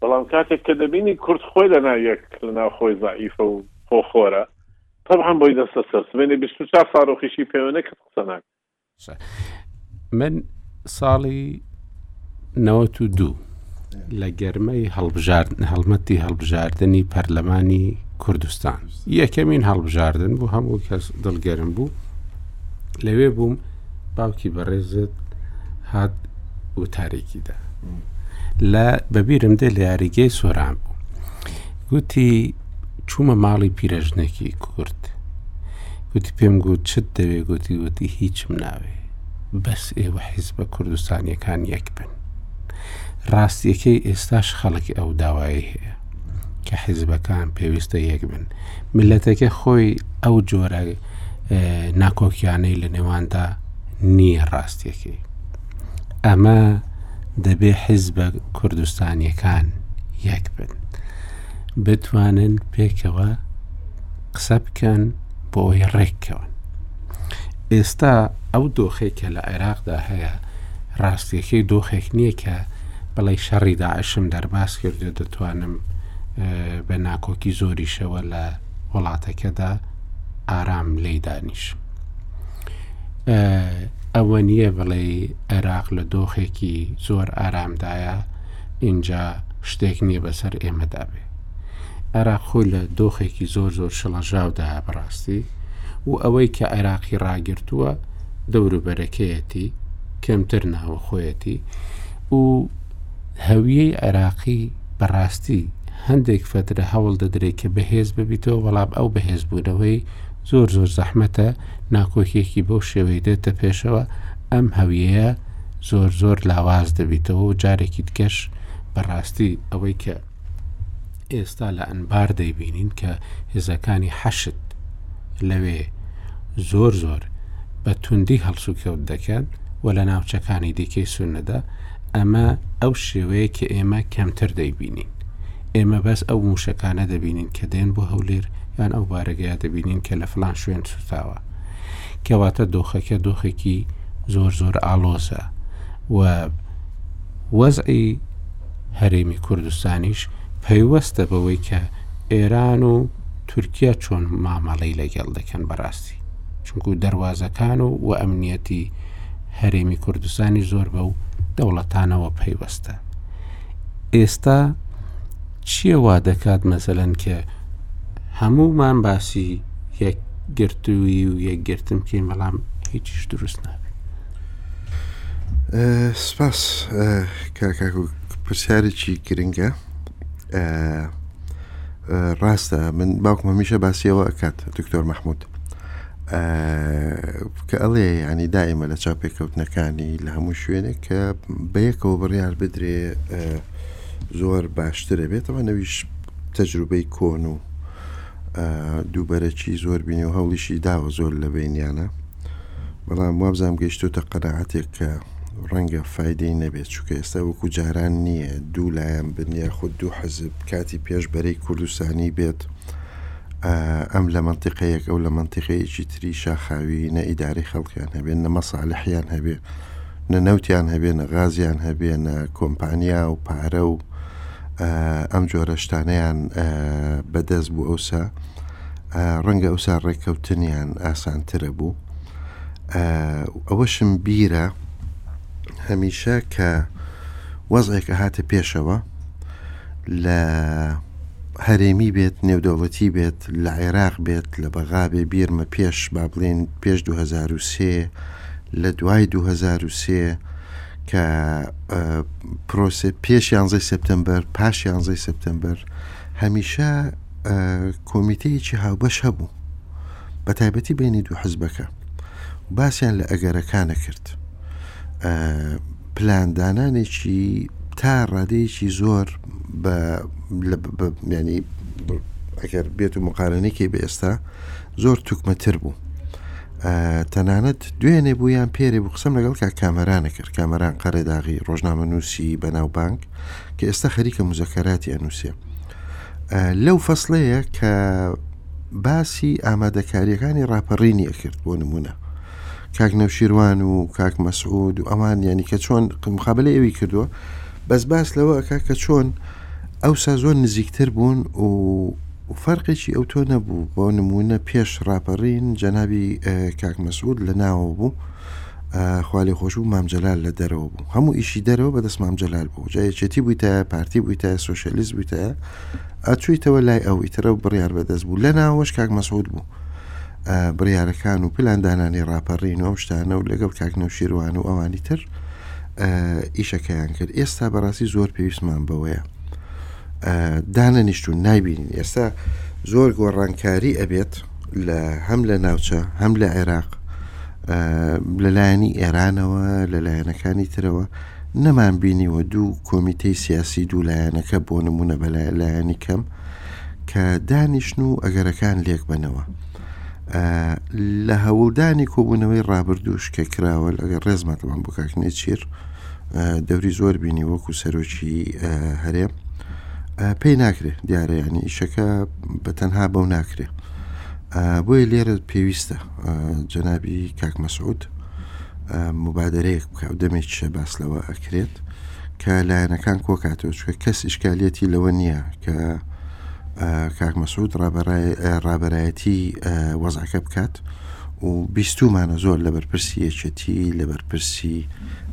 بەڵام کاتێک کە دەبینی کورد خۆی لە ناو یەک لە ناو خۆی زعیفە و خۆ خۆرە تەبعان بۆی دەستە سەر سبێنێ بیست و چار ساڕۆخیشی پێوەنە کە قسە ناک من ساڵی نەوەت و دوو لە گەرمەی هەڵبژارد هەڵمەتی هەڵبژاردننی پەرلەمانی کوردستان یەکەمین هەڵبژاردن بوو هەموو کەس دڵگەرم بوو لەوێ بووم باوکی بەڕێزت هات وتارێکیدا لە بەبیرم دێ لە یاریگەی سۆران بوو گوتی چوومە ماڵی پیرەژنێکی کورد گوتی پێم گوت چت دەوێ گوتی وتی هیچم ناوێ بەس ئێوە حیز بە کوردستانیەکان یەک بن ڕاستیەکەی ئێستاش خەڵکی ئەو داوای هەیە کە حیزبەکان پێویستە یەک بن ملەتەکە خۆی ئەو جۆرە ناکۆکیانەی لە نێواندا نییە ڕاستیەکەی ئەمە دەبێ حیزبە کوردستانیەکان یەک بن بتوانن پێکەوە قسە بکەن بۆی ڕێککەون ئێستا ئەو دۆخێک کە لە عێراقدا هەیە ڕاستیەکەی دۆخێک نییە کە بڵێی شەڕی داعشم دەرباز کرد و دەتوانم بە ناکۆکی زۆریشەوە لە وڵاتەکەدا ئارام لی دانیش ئەوە نییە بڵێ عێراق لە دۆخێکی زۆر ئارامدایە ئینجا شتێک نییە بەسەر ئێمەدا بێ عێراق خۆی لە دۆخێکی زۆر زۆر شڵەژاودایە بەڕاستی و ئەوەی کە عێراقی ڕاگرتووە دەوروبەرەکەیەتی کەمتر ناوە خۆیەتی و هەویەی عێراقی بەڕاستی هەندێک فترە هەوڵ دەدرێت کە بەهێز ببیتەوە وەڵام ئەو بەهێز بوونەوەی زۆر زۆر زەحمەتە ناکۆکیەکی بەو شێوەی دێتە پێشەوە ئەم هەویەیە زۆر زۆر لاواز دەبیتەوە و جارێکی تکەش بەڕاستی ئەوەی کە ئێستا لە ئەنبار دەیبینین کە هێزەکانی حەشت لەوێ زۆر زۆر بە توندی هەڵسوکەوت دەکەن و لە ناوچەکانی دیکەی سونەدا ئەمە ئەو شێوەیە کە ئێمە کەمتر دەیبینین ئێمە بەس ئەو موشەکانە دەبینین کە دێن بۆ هەولێر یان ئەو بارەگەیە دەبینین کە لە فلان شوێن سوتاوە کەواتە دۆخەکە دۆخێکی زۆر زۆر ئالۆزە و وەزعی هەرێمی کوردستانیش پەیوەستە بەوەی کە ئێران و تورکیا چۆن مامەڵەی لەگەڵ دەکەن بەڕاستی چونکو دەواازەکان و و ئەمنیەتی هەرێمی کوردستانی زۆر بە و دەوڵەتانەوە پەیوەستە ئێستا چییە وا دەکات مەسەلەن کە هەمومان باسی یەکگرتووی و یەکگرتن کەین بەڵام هیچیش دروست نابێت سپاس کاکاک و پرسیارێکی گرنگە ڕاستە من باوکم هەمیشە باسیەوە ئەکات دکتۆر مححمود کە ئەڵێ ینی دائمە لە چاپێککەوتنەکانی لە هەموو شوێنێک کە بەیەکەوە بڕیار بدرێ زۆر باشترە بێتەوە نەویش تەجروبەی کۆن و دووبەرەکی زۆر بینی و هەوڵیشی داوە زۆر لە بینیانە بەڵام وابزانم گەیشتۆتە قەناعەتێک کە ڕەنگە فایدەی نەبێت چووکە ئێستا وەکو جاران نییە دوو لایەن بنیە خود دوو حەزب کاتی پێش بەرەی کوردستانی بێت ئەم لە منتیقەیەک ئەو لە منتیقەیەکی تری شاخاوی نە ئیداری خەڵکیان هەبێن نە مەساالحیان هەبێ نە نەوتیان هەبێ نە غازیان هەبێ نە کۆمپانیا و پارە و ئەم جۆرەشتانیان بەدەست بوو ئەوسا ڕەنگە ئەوسا ڕێککەوتنیان ئاسانترە بوو ئەوەشم بیرە هەمیشە کە وەزێکە هاتە پێشەوە لە هەرێمی بێت نێودەوڵەتی بێت لە عێراق بێت لە بەغا بێ بیرمە پێش با بڵێن پێش 2023 لە دوای 2023 کە پرۆسێ پێش یانزەی سپتمبەر پاش یانزەی سپتمبەر هەمیشە کۆمیتەیەکی هاوبەش هەبوو بە تایبەتی بینی دوو حزبەکە باسییان لە ئەگەرەکانە کرد پلاندانانێکی تا ڕادەیەکی زۆر ینی ئەگەر بێت و مقارنێکی بە ئێستا زۆر توکمەتر بوو تەنانەت دوێنێ بوویان پێرێ بوو قسم لەگەڵ کا کامەرانە کرد کامەران قەرێداغی ڕۆژنامە نووسی بەناو بانک کە ئێستا خەریکە مزەکەراتی ئەنووسێ لەو فەسڵەیە کە باسی ئامادەکاریەکانی ڕاپەڕینی ئەکرد بۆ نمونە کاک نەوشیروان و کاک مەسعود و ئەوان ینی کە چۆن مخابل ئەوی کردووە بەس باس لەوە ئەک کە چۆن ئەو سا زۆر نزیکتر بوون و فەرقێکی ئەو تۆ نەبوو بۆ نمونە پێش ڕاپەڕین جەنابی کاک مەسعود لە ناوە بوو خوالێ خۆشبوو مام جلال لە دەرەوە بوو هەموو ئیشی دەرەوە بەدەست مام جلال بوو جایەتی بوویتە پارتی بوویتە سوسیالیست بوویتە ئەچویتەوە لای ئەوی ترە بڕیار بەدەست بوو لە ناوەش کاک مەسعود بوو بڕیارەکان و پلاندانانی ڕاپەڕین و شتانە و لەگەڵ کاک نەوشیروان و ئەوانی تر ئیشەکەیان کرد ئێستا بەڕاستی زۆر پێویستمان بەوەیە دانە نیشتون نایبینین ئێستا زۆر گۆڕانکاری ئەبێت لە هەم لە ناوچە هەم لە عێراق لەلایەنی ئێرانەوە لە لایەنەکانی ترەوە نەمان بینیوە دوو کۆمیتەی سیاسی دوو لایەنەکە بۆ نمونە بە لایەنی کەم کە دانیشن و ئەگەرەکان لێک بنەوە لە هەوڵدانی کۆبوونەوەی ڕابردووش کە کراوە لەگە ڕێزمەتەوەم بکەکنێ چیر دەوری زۆر بینی وەکو سەرۆکی هەرێم پێی ناکرێت دیارەیانی ئیشەکە بە تەنها بەو ناکرێ بۆیە لێرە پێویستە جەنابی کاک مەسعود مبادرەیەک بکە و دەمێک شە باس لەوە ئەکرێت کە لایەنەکان کۆکاتەوە چکە کەس ئیشکالەتی لەوە نییە کە کاک مەسعود ڕابەرایەتی وەزعەکە بکات و بیستومانە زۆر لە بەرپرسی یەکێتی لە بەرپرسی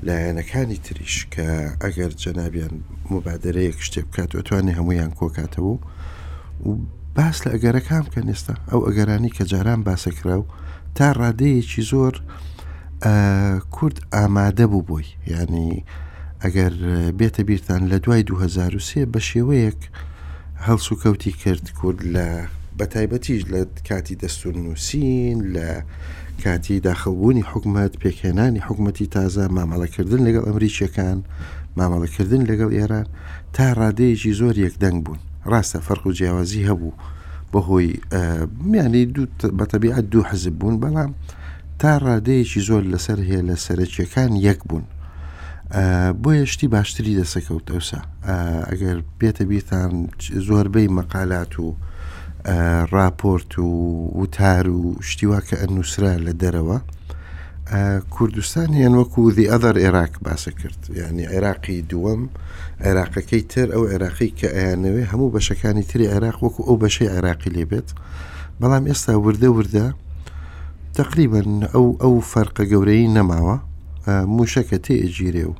لایەنەکانی تریش کە ئەگەر جەنابیان مبادرەیەک شتێ بکات ئەتوانێ هەمویان کۆکاتەوە و و باس لە ئەگەرەکان بکەن ئێستا ئەو ئەگەرانی کە جاران باسەکرا و تا ڕادەیەکی زۆر کورد ئامادە بوو بۆی ینی ئەگەر بێتە بیرتان لە دوای 2023 بە شێوەیەک هەڵسوکەوتی کرد کورد لە بە تایبەتیش لە کاتی دەستور نووسین لە کاتی داخەڵبوونی حکومت پێکهێنانی حکوومەتتی تازە مامەڵەکردن لەگەڵ ئەمریکیەکان مامەڵەکردن لەگەڵ ئێران تا ڕادەیەکی زۆر یەکدەنگ بوون ڕاستە فەرق و جیاوازی هەبوو بەهۆی میانی دوو بەتەبیعات دوو حزب بوون بەڵام تا ڕادەیەکی زۆر لەسەر هەیە لە سەرەکیەکان یەک بوون بۆ یشتی باشتری دەسەکەوت ئەوسا ئەگەر بێتە بیرتان زۆربەی مەقالات و ڕاپۆرت و وتار و شتیوا کە ئەنووسرا لە دەرەوە کوردستان یان وەکو دی ئەدەر عێراق باسە کرد ینی عێراقی دووەم عێراقەکەی تر ئەو عێراقی کە ئەیانەوێ هەموو بەشەکانی تری عێراق وەکو ئەو بەشەی عێراقی لێ بێت بەڵام ئێستا وردە وردە تقریبن ئەو ئەو فەرقە گەورەی نەماوە موشەکە تێجیرێ و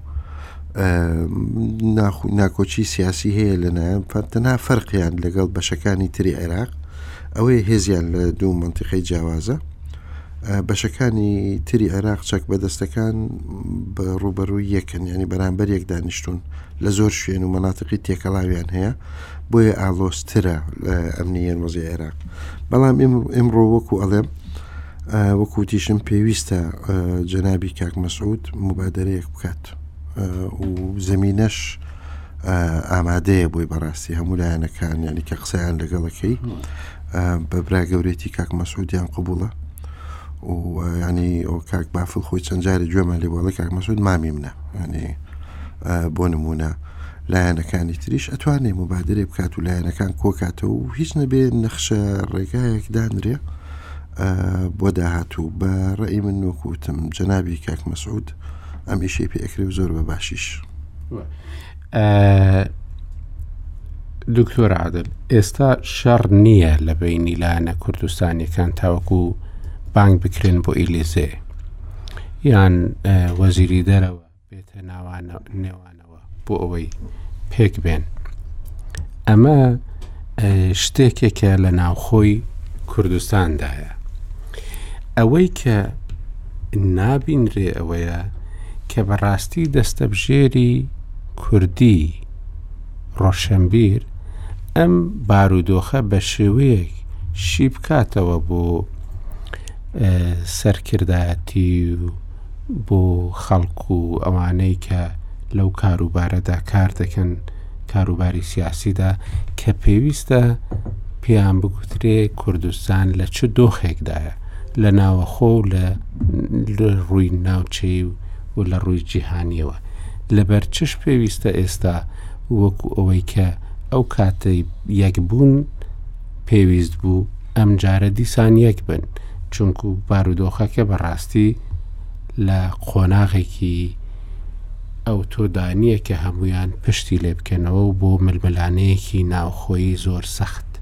ناکۆچی سیاسی هەیە لەلایەن پەتەنا فەرقیان لەگەڵ بەشەکانی تری عێراق ئەوەی هێزیان لە دوو منتیقی جیاوازە بەشەکانی تری عێراق چەک بەدەستەکان بە ڕوبەرووی یەکەن ینی بەرامبەر یەک دانیشتون لە زۆر شوێن و مەناتقی تێکەڵاویان هەیە بۆیە ئالۆسترە لە ئەمنیەن وەزی عێراق بەڵام ئمڕۆ وەکو ئەڵێم وەکوتیشم پێویستە جەنابی کاک مەسعود مبادرەیەک بکات و زمینەش ئامادەیە بۆی بەڕاستی هەموو لایەنەکان ینی کە قسەیان لەگەڵەکەی بە برا گەورێتی کاک مەسعودیان قوبوڵە و ینی ئەو کاک بافل خۆی چەند جارێک گوێمان لێ بەڵێ کاک مەسعود مامی منە ینی بۆ نمونە لایەنەکانی تریش ئەتوانێ مبادرێ بکات و لایەنەکان کۆکاتەوە و هیچ نەبێ نەخشە ڕێگایەک دانرێ بۆ داهاتوو بە ڕێی من نۆکوتم جەنابی کاک مەسعود ئەم ئیشەی پێ ئەکرێ و زۆر بە باشیش. دکتۆر عادل ئێستا شەڕ نییە لە بینی لایەنە کوردستانیەکان تاوەکو بانگ بکرێن بۆ ئیلیزێ یان وەزیری دەرەوە بێتە ناوانە نێوانەوە بۆ ئەوەی پێک بێن ئەمە شتێکێکە لە ناوخۆی کوردستاندایە ئەوەی کە نابینرێ ئەوەیە کە بە ڕاستی دەستەبژێری کوردی ڕۆشنبیر ئەم بارودۆخە بە شێوەیەک شی بکاتەوە بۆ سەرکردایەتی و بۆ خەڵک و ئەوانەی کە لەو کاروبارەدا کار دەکەن کاروباری سیاسیدا کە پێویستە پێیان بگوترێ کوردستان لە چ دۆخێکدایە لە ناوەخۆ و لە لە ڕووی ناوچەی و لە ڕووی جیهانیەوە لەبەر چش پێویستە ئێستا وەکو ئەوەی کە ئەو کاتەی یەکبوون پێویست بوو ئەم جارە دیسان یەک بن چونکو بارودۆخەکە بەڕاستی لە قۆناغێکی ئەو تۆدانە کە هەمویان پشتی لێ بکەنەوە بۆ ململانەیەکی ناوخۆی زۆر سەخت دەکات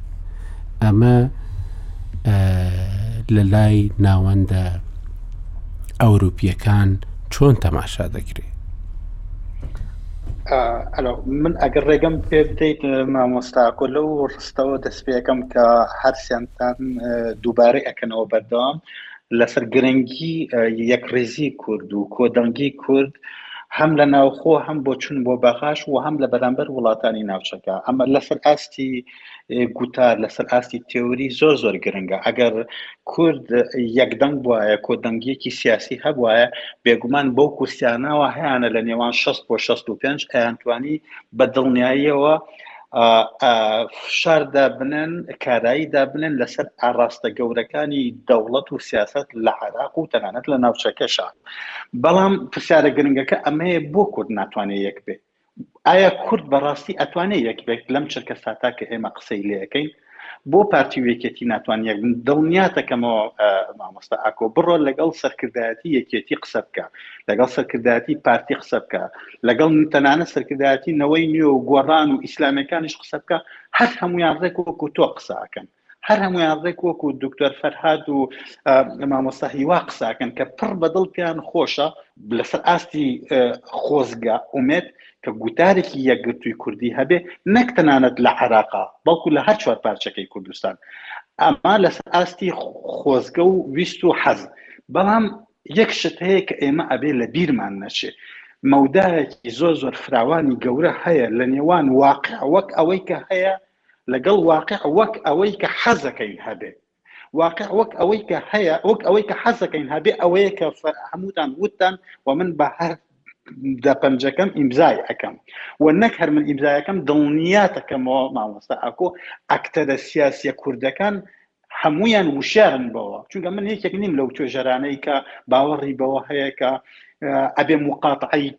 ئەمە لە لای ناوەندە ئەوروپیەکان چۆن تەماشا دەکرێت من ئەگەر ڕێگەم پێ بدەیت مامۆستاکۆ لەو ڕستەوە دەست پێەکەم کە هەرسیانتان دووبارەی ئەەکەنەوە بەردەوام لەسەر گرنگی یەکڕیزی کورد و کۆدەنگی کورد هەم لە ناوخۆ هەم بۆ چون بۆ بەغاش و هەم لە بەرامبەر وڵاتانی ناوچەکە ئەمە لەسەر ئاستی گوتار لەسەر ئاستی تێوری زۆر زۆر گرنگە ئەگەر کورد یەکدەنگ وایە کۆ دەنگیەکی سیاسی هەبواە بێگومان بەو کورسیانەوە هەیەە لە نێوان 16 بۆ 65 ئەیانتوانی بە دڵنیاییەوە فشار دابنن کارایی دابنن لەسەر ئاڕاستە گەورەکانی دەوڵەت و سیاست لە عراق و تەنانەت لە ناوچەکەشە بەڵام پرسیارە گرنگەکە ئەمەیە بۆ کورد ناتوانێت یەک بێت ئایا کورد بەڕاستی ئەتوانێت یەک بێت لەم چرکە ساتا کە ئێمە قسەی لەکەین بۆ پارتی و یەکێتی ناتوان یەک بن دڵنیاتەکەمەوە مامۆستا ئاکۆ بڕۆ لەگەڵ سەرکردایەتی یەکێتی قسە بکە لەگەڵ سەرکردایەتی پارتی قسە بکە لەگەڵ تەنانە سەرکردایەتی نەوەی نوێ و گۆڕان و ئیسلامەکانیش قسە بکە هەر هەمویان ڕێک وەکو تۆ قساکەن هەر هەمویان ڕێک وەکو دکتۆر فەرهاد و مامۆستا هیوا قساکەن کە پڕ بەدڵ پێیان خۆشە لەسەر ئاستی خۆزگە ئومێت کە گوتارێکی یەکگرتووی کوردی هەبێ نەک تەنانەت لە عراقا بەڵکو لە هەر چوار پارچەکەی کوردستان ئەما لەسەر ئاستی خۆزگە و ویست و حەز بەڵام یەک شت هەیە کە ئێمە ئەبێ لە بیرمان نەچێ مەودایەکی زۆر زۆر فراوانی گەورە هەیە لە نێوان واقع وەک ئەوەی کە هەیە لەگەڵ واقع وەک ئەوەی کە حەزەکەین هەبێت واقع وەک ئەوەی کە هەیە وەک ئەوەی کە حەزەکەین هەبێ ئەوەیە کە هەمووتان وتتان و من بە هەر دە پەنجەکەم ئیمزای ئەەکەم و نەک هەر من ئیمزایەکەم دڵنیاتەکەمەوە مامۆستا ئاکۆ ئەکتەرە سیاسیە کوردەکان هەمویان وشارن بەوە چونکە من یەکێک نیم لەو توێژەرانەی کە باوەڕی بەوە هەیە کە ئەبێ مقاتعی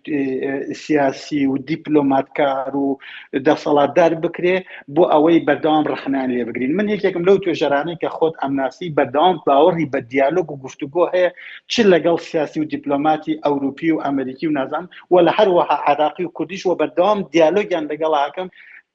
سیاسی و دیپلۆماتکار و دەسەڵاتدار بکرێ بۆ ئەوەی بەردەوام ڕخنان لێ بگرین من یەکێکم لەو توێژەرانی کە خۆت ئەمناسی بەردەوام باوەڕی بە دیالۆگ و گفتوگۆ هەیە چ لەگەڵ سیاسی و دیپلۆماتی ئەوروپی و ئەمریکی و نازان و لە هەروەها عراقی و کوردیش و بەردەوام دیالۆگیان لەگەڵاکەم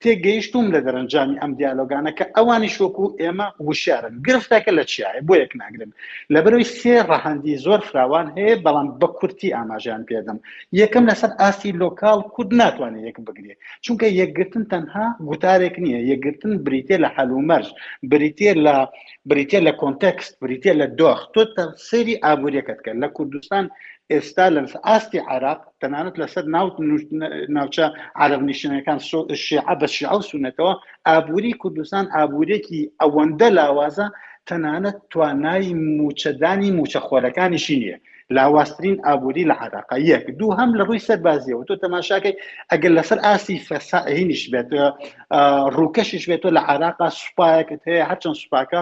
تێگەیشتووم لە دەرەنجامی ئەم دیالۆگانە کە ئەوانیش وەکو ئێمە وشارن گرفتەکە لە چیایە بۆ یەک ناگرن لە بەرەوەی سێ ڕەهەندی زۆر فراوان هەیە بەڵام بە کورتی ئاماژیان پێدەم یەکەم لەسەر ئاستی لۆکال کورد ناتوانێت یەک بگرێت چونکە یەکگرتن تەنها گوتارێک نییە یەکگرتن بریتێ لە حلومەرج بریتێ لە بریتێ لە کۆنتەکست بریتێ لە دۆخ تۆ سەری ئابوووریەکەت کە لە کوردستان ئێستا لە ئاستی عراق تەنانەت لەسەر ناوت ناوچە عرب نیشتەکان شێعە بە شیعە و سونەتەوە ئابووری کوردستان ئابوورێکی ئەوەندە لاوازە تەنانەت توانای موچەدانی موچەخۆرەکانیشی نییە لاواسترین ئابووری لە عراقا یەک دوو هەم لە ڕووی سەربازیەوە تۆ تەماشاکەی ئەگەر لەسەر ئاسی فەسائینیش بێت ڕووکەشیش بێتەوە لە عراقا سوپایەکت هەیە هەرچەند سوپاکە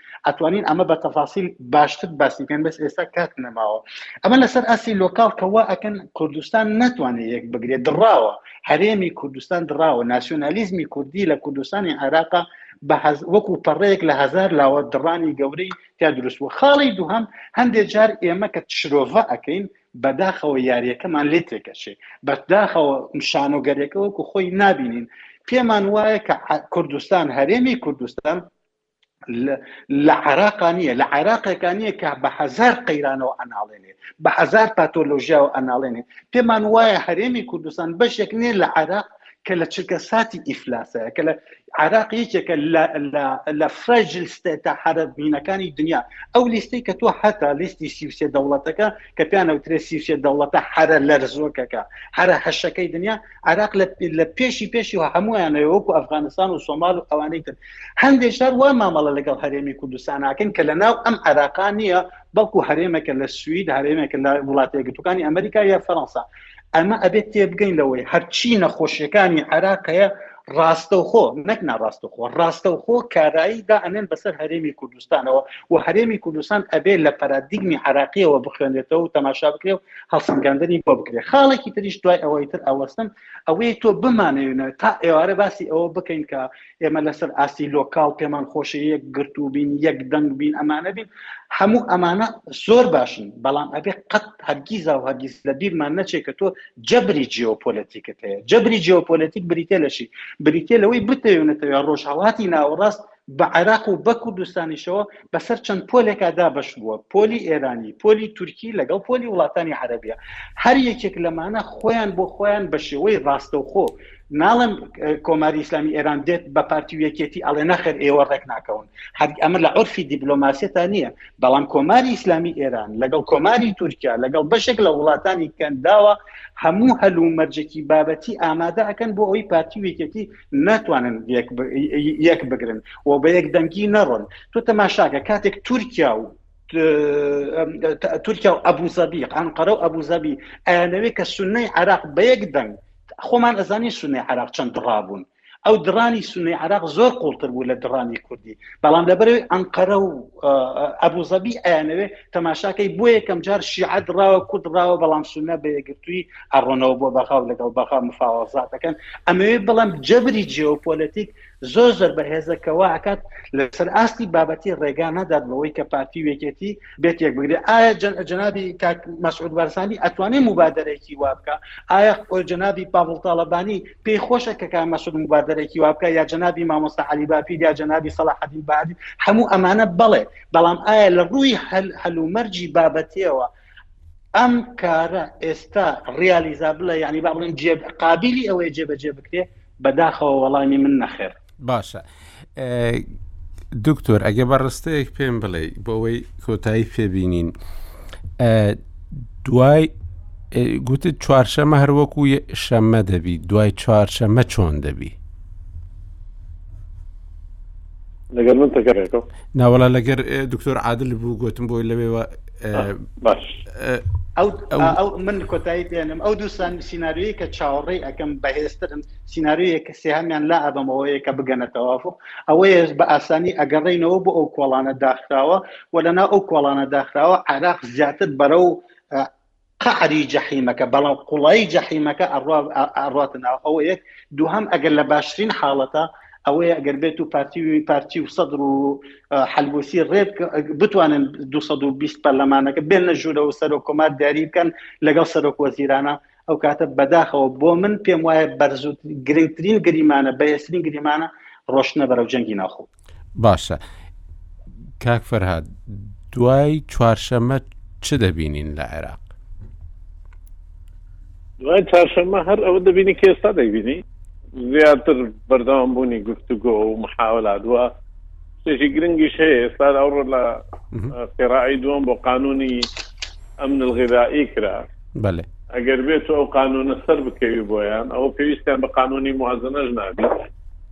ئەتوانین ئەمە بە تەفاسیل باشتر باسی بکەن بەس ئێستا کات نەماوە ئەمە لەسەر ئەسی لۆکاڵ کەوا ئەکەن کوردستان ناتوانێت یەک بگرێت دڕاوە هەرێمی کوردستان دڕاوە ناسیۆنالیزمی کوردی لە کوردستانی عێراقا وەکو پەڕەیەک لە هزار لاوە دڕانی گەورەی تا دروست بوو خاڵی دووهم هەندێک جار ئێمە کە شرۆڤە ئەەکەین بەداخەوە یاریەکەمان لێ تێکەچێ بەداخەوە شانۆگەرێکەوەکو خۆی نبینین پێمان وایە کە کوردستان هەرێمی کوردستان لە عراقا نییە لە عراقێکا نییە کە بە هزار قەیرانەوە ئەناڵێنێ بە هزار پاتۆلۆژیاوە ئەناڵێنێ پێمان وایە هەرێمی کوردستان بەشێک نییە لە عراق کە لە چرکە ساتی ئیفلاسەیە کە لە عراق یەکێکە لە فرەجل ستێتە حرەبینەکانی دنیا ئەو لیستی کە تۆ هەتا لیستی سیوسێ دەوڵەتەکە کە پیانەوترێ سیوسێ دەوڵەتە حرە لەرزۆکەکە هەرە هەشەکەی دنیا عراق لە پێشی پێشی و هەمویانەوە وەکو ئەفغانستان و سۆمال و ئەوانەی تر هەندێک شار وا مامەڵە لەگەڵ هەرێمی کوردستاناکەن کە لە ناو ئەم عراقا نییە بەڵکو هەرێمەکە لە سوید هەرێمێکە لە وڵاتەیە گرتوەکانی ئەمریکا یا فەرەنسا ئەمە ئەبێت تێ بگەین لەوەی هەرچی نەخۆشیەکانی عراقەیە ڕاستەوخۆ نەک ناڕاستەخۆ ڕاستەوخۆ کارایی دا ئەنێن بەسەر هەرێمی کوردستان کوردستانەوە و هەرێمی کوردستان ئەبێ لە پەرادیگمی عراقیەوە بخوێنێتەوە و تەماشا بکرێ و هەڵسەنگاندنی بۆ بکرێ خاڵێکی تریش دوای ئەوەی تر ئەوەستم ئەوەی تۆ بمانەوێنەوە تا ئێوارە باسی ئەوە بکەین کە ئێمە لەسەر ئاستی لۆکاڵ پێمان خۆشی یەک گرتو بین یەک دەنگ بین ئەمانە بین هەموو ئەمانە زۆر باشن بەڵام ئەبێ قەت هەرگیزا و هەرگیز لە بیرمان نەچێ کە تۆ جەبری جیۆپۆلەتیکت هەیە جەبری جیۆپۆلەتیک بریتە لەشی بریتە لەوەی بتەوێنێتەوە ڕۆژهڵاتی ناوەڕاست بە عێراق و بە کوردستانیشەوە بەسەر چەند پۆلێکا دابەش بووە، پۆلی ئێرانی، پۆلی تورکی لەگەڵ پۆلی وڵاتانی عەرەبیە. هەر یەکێک لەمانە خۆیان بۆ خۆیان بە شێوەی ڕاستەوخۆ، ناڵێم کۆماری ئیسلامی ئێران دێت بە پارتی و یەکێتی ئەڵێ نەخێر ئێوە ڕێک ناکەون، هەر ئەمە لە عورفی دیبلۆماسیەتا نییە، بەڵام کۆماری ئیسلامی ئێران لەگەڵ کۆماری تورکیا، لەگەڵ بەشێک لە وڵاتانی کەنداوە هەموو هەلومەرجێکی بابەتی ئامادە ئەکەن بۆ ئەوەی پارتی و یەکێتی ناتوانن یەک بگرن و بە یەک دەنگی نەڕۆن تۆ تەماشاکە کاتێک تورکیا و تورکیا و ئەبوزەبی ئەنقەرە و ئەبوزەبی ئەیانەوەی کە سنەی عراق بە یەک دەنگ خۆمان ئەزانی سنەی عراق چەند دڕابوون ئەو درانی سنەی عراق زۆر قوڵتر بوو لە درانی کوردی بەڵام لەبەرەوەی ئەنقەرە و ئەبوزەبی ئەیانەوێ تەماشاکەی بۆ یەکەم جار شیعە دڕاوە کورد ڕاوە بەڵام سونە بە یەکگرتووی ئەڕۆنەوە بۆ بەغا و لەگەڵ بەغا مفاوەزات دەکەن ئەمەوێ بڵم جەبری جیۆپۆلەتیک زۆر زۆر بەهێزە کەوا ئەکات لەسەر ئاستی بابەتی ڕێگا نەدات بەوەی کە پارتی و یەکێتی بێت یەک بگرێت ئایا جەنابی کاک مەسعود بارسانی ئەتوانێت مبادرێکی وابکە ئایا جەنابی پاڤڵ تاڵەبانی پێی خۆشە کە کا مەسعود مبادرێکی وابکە یا جەنابی مامۆستا علی باپیر یا جەنابی سەڵاحەدین بادی هەموو ئەمانە بەڵێ بەڵام ئایا لە ڕووی هەلومەرجی بابەتیەوە ئەم کارە ئێستا ڕیالیزا بڵێ ینی با بڵێن جێب قابلی ئەوەی جێبەجێ بکرێ بەداخەوە وەڵامی من نەخێر باشە دکتۆر ئەگە بە ڕستەیەک پێم بڵێ بۆەوەی کۆتایی فێبینین دوای گوتت چوارشەمە هەروەکو شەممە دەبی دوای چوارشەمە چۆن دەبی لەگەر من تەگەرێکەوە ناوەڵا لەگەر دکتۆر عادل بوو گوتم بۆی لەوێوە باش ئەو من کۆتایی بێنم ئەو دووسان سینناریۆی کە چاوەڕێی ئەەکەم بەهێزترن سینناریۆیە کە سێهامیان لا ئەبەمەوەیە کە بگەنە تەوافق ئەوەیەش بە ئاسانی ئەگەڕینەوە بۆ ئەو کۆڵانە داخراوە و لەنا ئەو کۆڵانە داخراوە عراق زیاتر بەرە و قەعری جەحیمەکە بەڵام قوڵایی جەحیمەکە ئەڕا ئەڕاتە ناو ئەوە یەک دووهەم ئەگەر لە باشترین حاڵەتە ئەوەیە ئەگەر بێت و پارتی و پارتی و سەدر و حلبوسی ڕێک بتوانن 220 پەرلەمانەکە بێنە ژوورەوە سەرۆک کۆمار دیاری بکەن لەگەڵ سەرۆک وەزیرانە ئەو کاتە بەداخەوە بۆ من پێم وایە بەرزوت گرنگترین گریمانە بەهێزترین گریمانە ڕۆشتنە بەرەو جەنگی ناوخۆ باشە کاک فەرهاد دوای چوارشەمە چ دەبینین لە عێراق دوای چارشەمە هەر ئەوە دەبینی کە ئێستا دەبینی زیاتر بەردەوام بوونی گفتوگۆ و محاولادوە شتێکی گرنگیش هەیە ئێستا ئەوڕۆ لە قێراعی دووەم بۆ قانونی ئەمن الغذایی کرا بەێ ئەگەر بێت ئەو قانونە سەر بکەوی بۆیان ئەوە پێویستیان بە قانونی موازنەش نابێت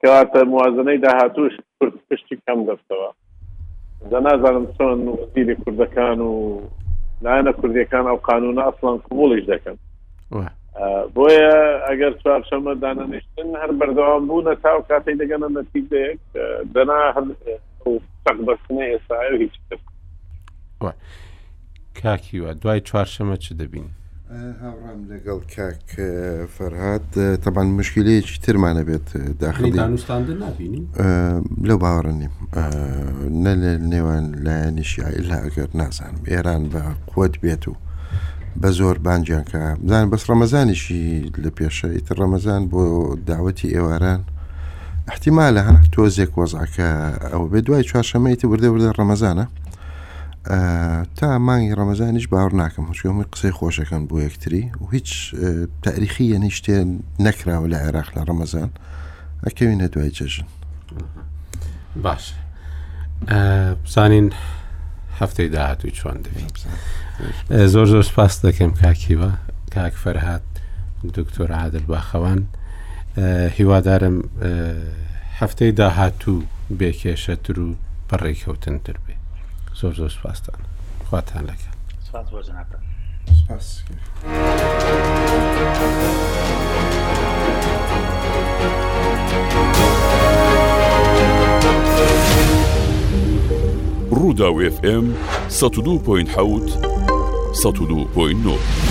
کەواتە موازەنەی داهاتووش کورد پشتی کەم دەبتەوە. جا نازانم چۆن وەزیری کوردەکان و لایەنە کوردیەکان ئەو قانوونە ئەسڵەن قبوڵیش دەکەن. بۆیە ئەگەر چوارشەمە دانەنیشتن هەر بەردەوام بوونە تاو کاتەی دەگەنە نەتیجەیەک دەنا چەک بەستنە ئێستا هیچ تر. وە. کاکی وە دوای چوارشەمە چ دەبین هاوڕام لەگەڵ کاک اه، فەرهاد اه، تەبان مشکلەیەکی ترمانە بێت اه، یعنی داخلی دانوستاندن نابینی اه، لەو باوەڕە نیم اه، نە لە نێوان لایەنی شیعە ئللا ئەگەر نازانم ئێران بە قوت بێت و بە زۆر بانجیان کە بزان بەس ڕەمەزانیشی لە پێشە ئیتر ڕەمەزان بۆ داوەتی ئێواران احتیمالە ها تۆزێک وەزعەکە ئەوە بێ دوای چوارشەمەی تە وردە وردە ڕەمەزانە تا مانگی ڕەمەزانیش باوەڕ ناکەم هەچکەمە قسەی خۆشەکەن بۆ یەکتری و هیچ تاریخی یەنی شتێ نەکراوە لە عێراق لە ڕەمەزان ئەکەوینە دوای جەژن باش بزانین هەفتەی داهاتوو چۆن دەبین زۆر زۆر سپاس دەکەم کاکیوە کاک فەرهات دکتۆر عادل باخەوان هیوادارم هەفتەی داهاتوو بێکێشەتر و بەڕێکەوتنتر بێ زۆر زۆر سپاستان خواتان لەگەڵ سپاس بۆ جنابتان سپاس ڕوودا و FM 102.7 102.9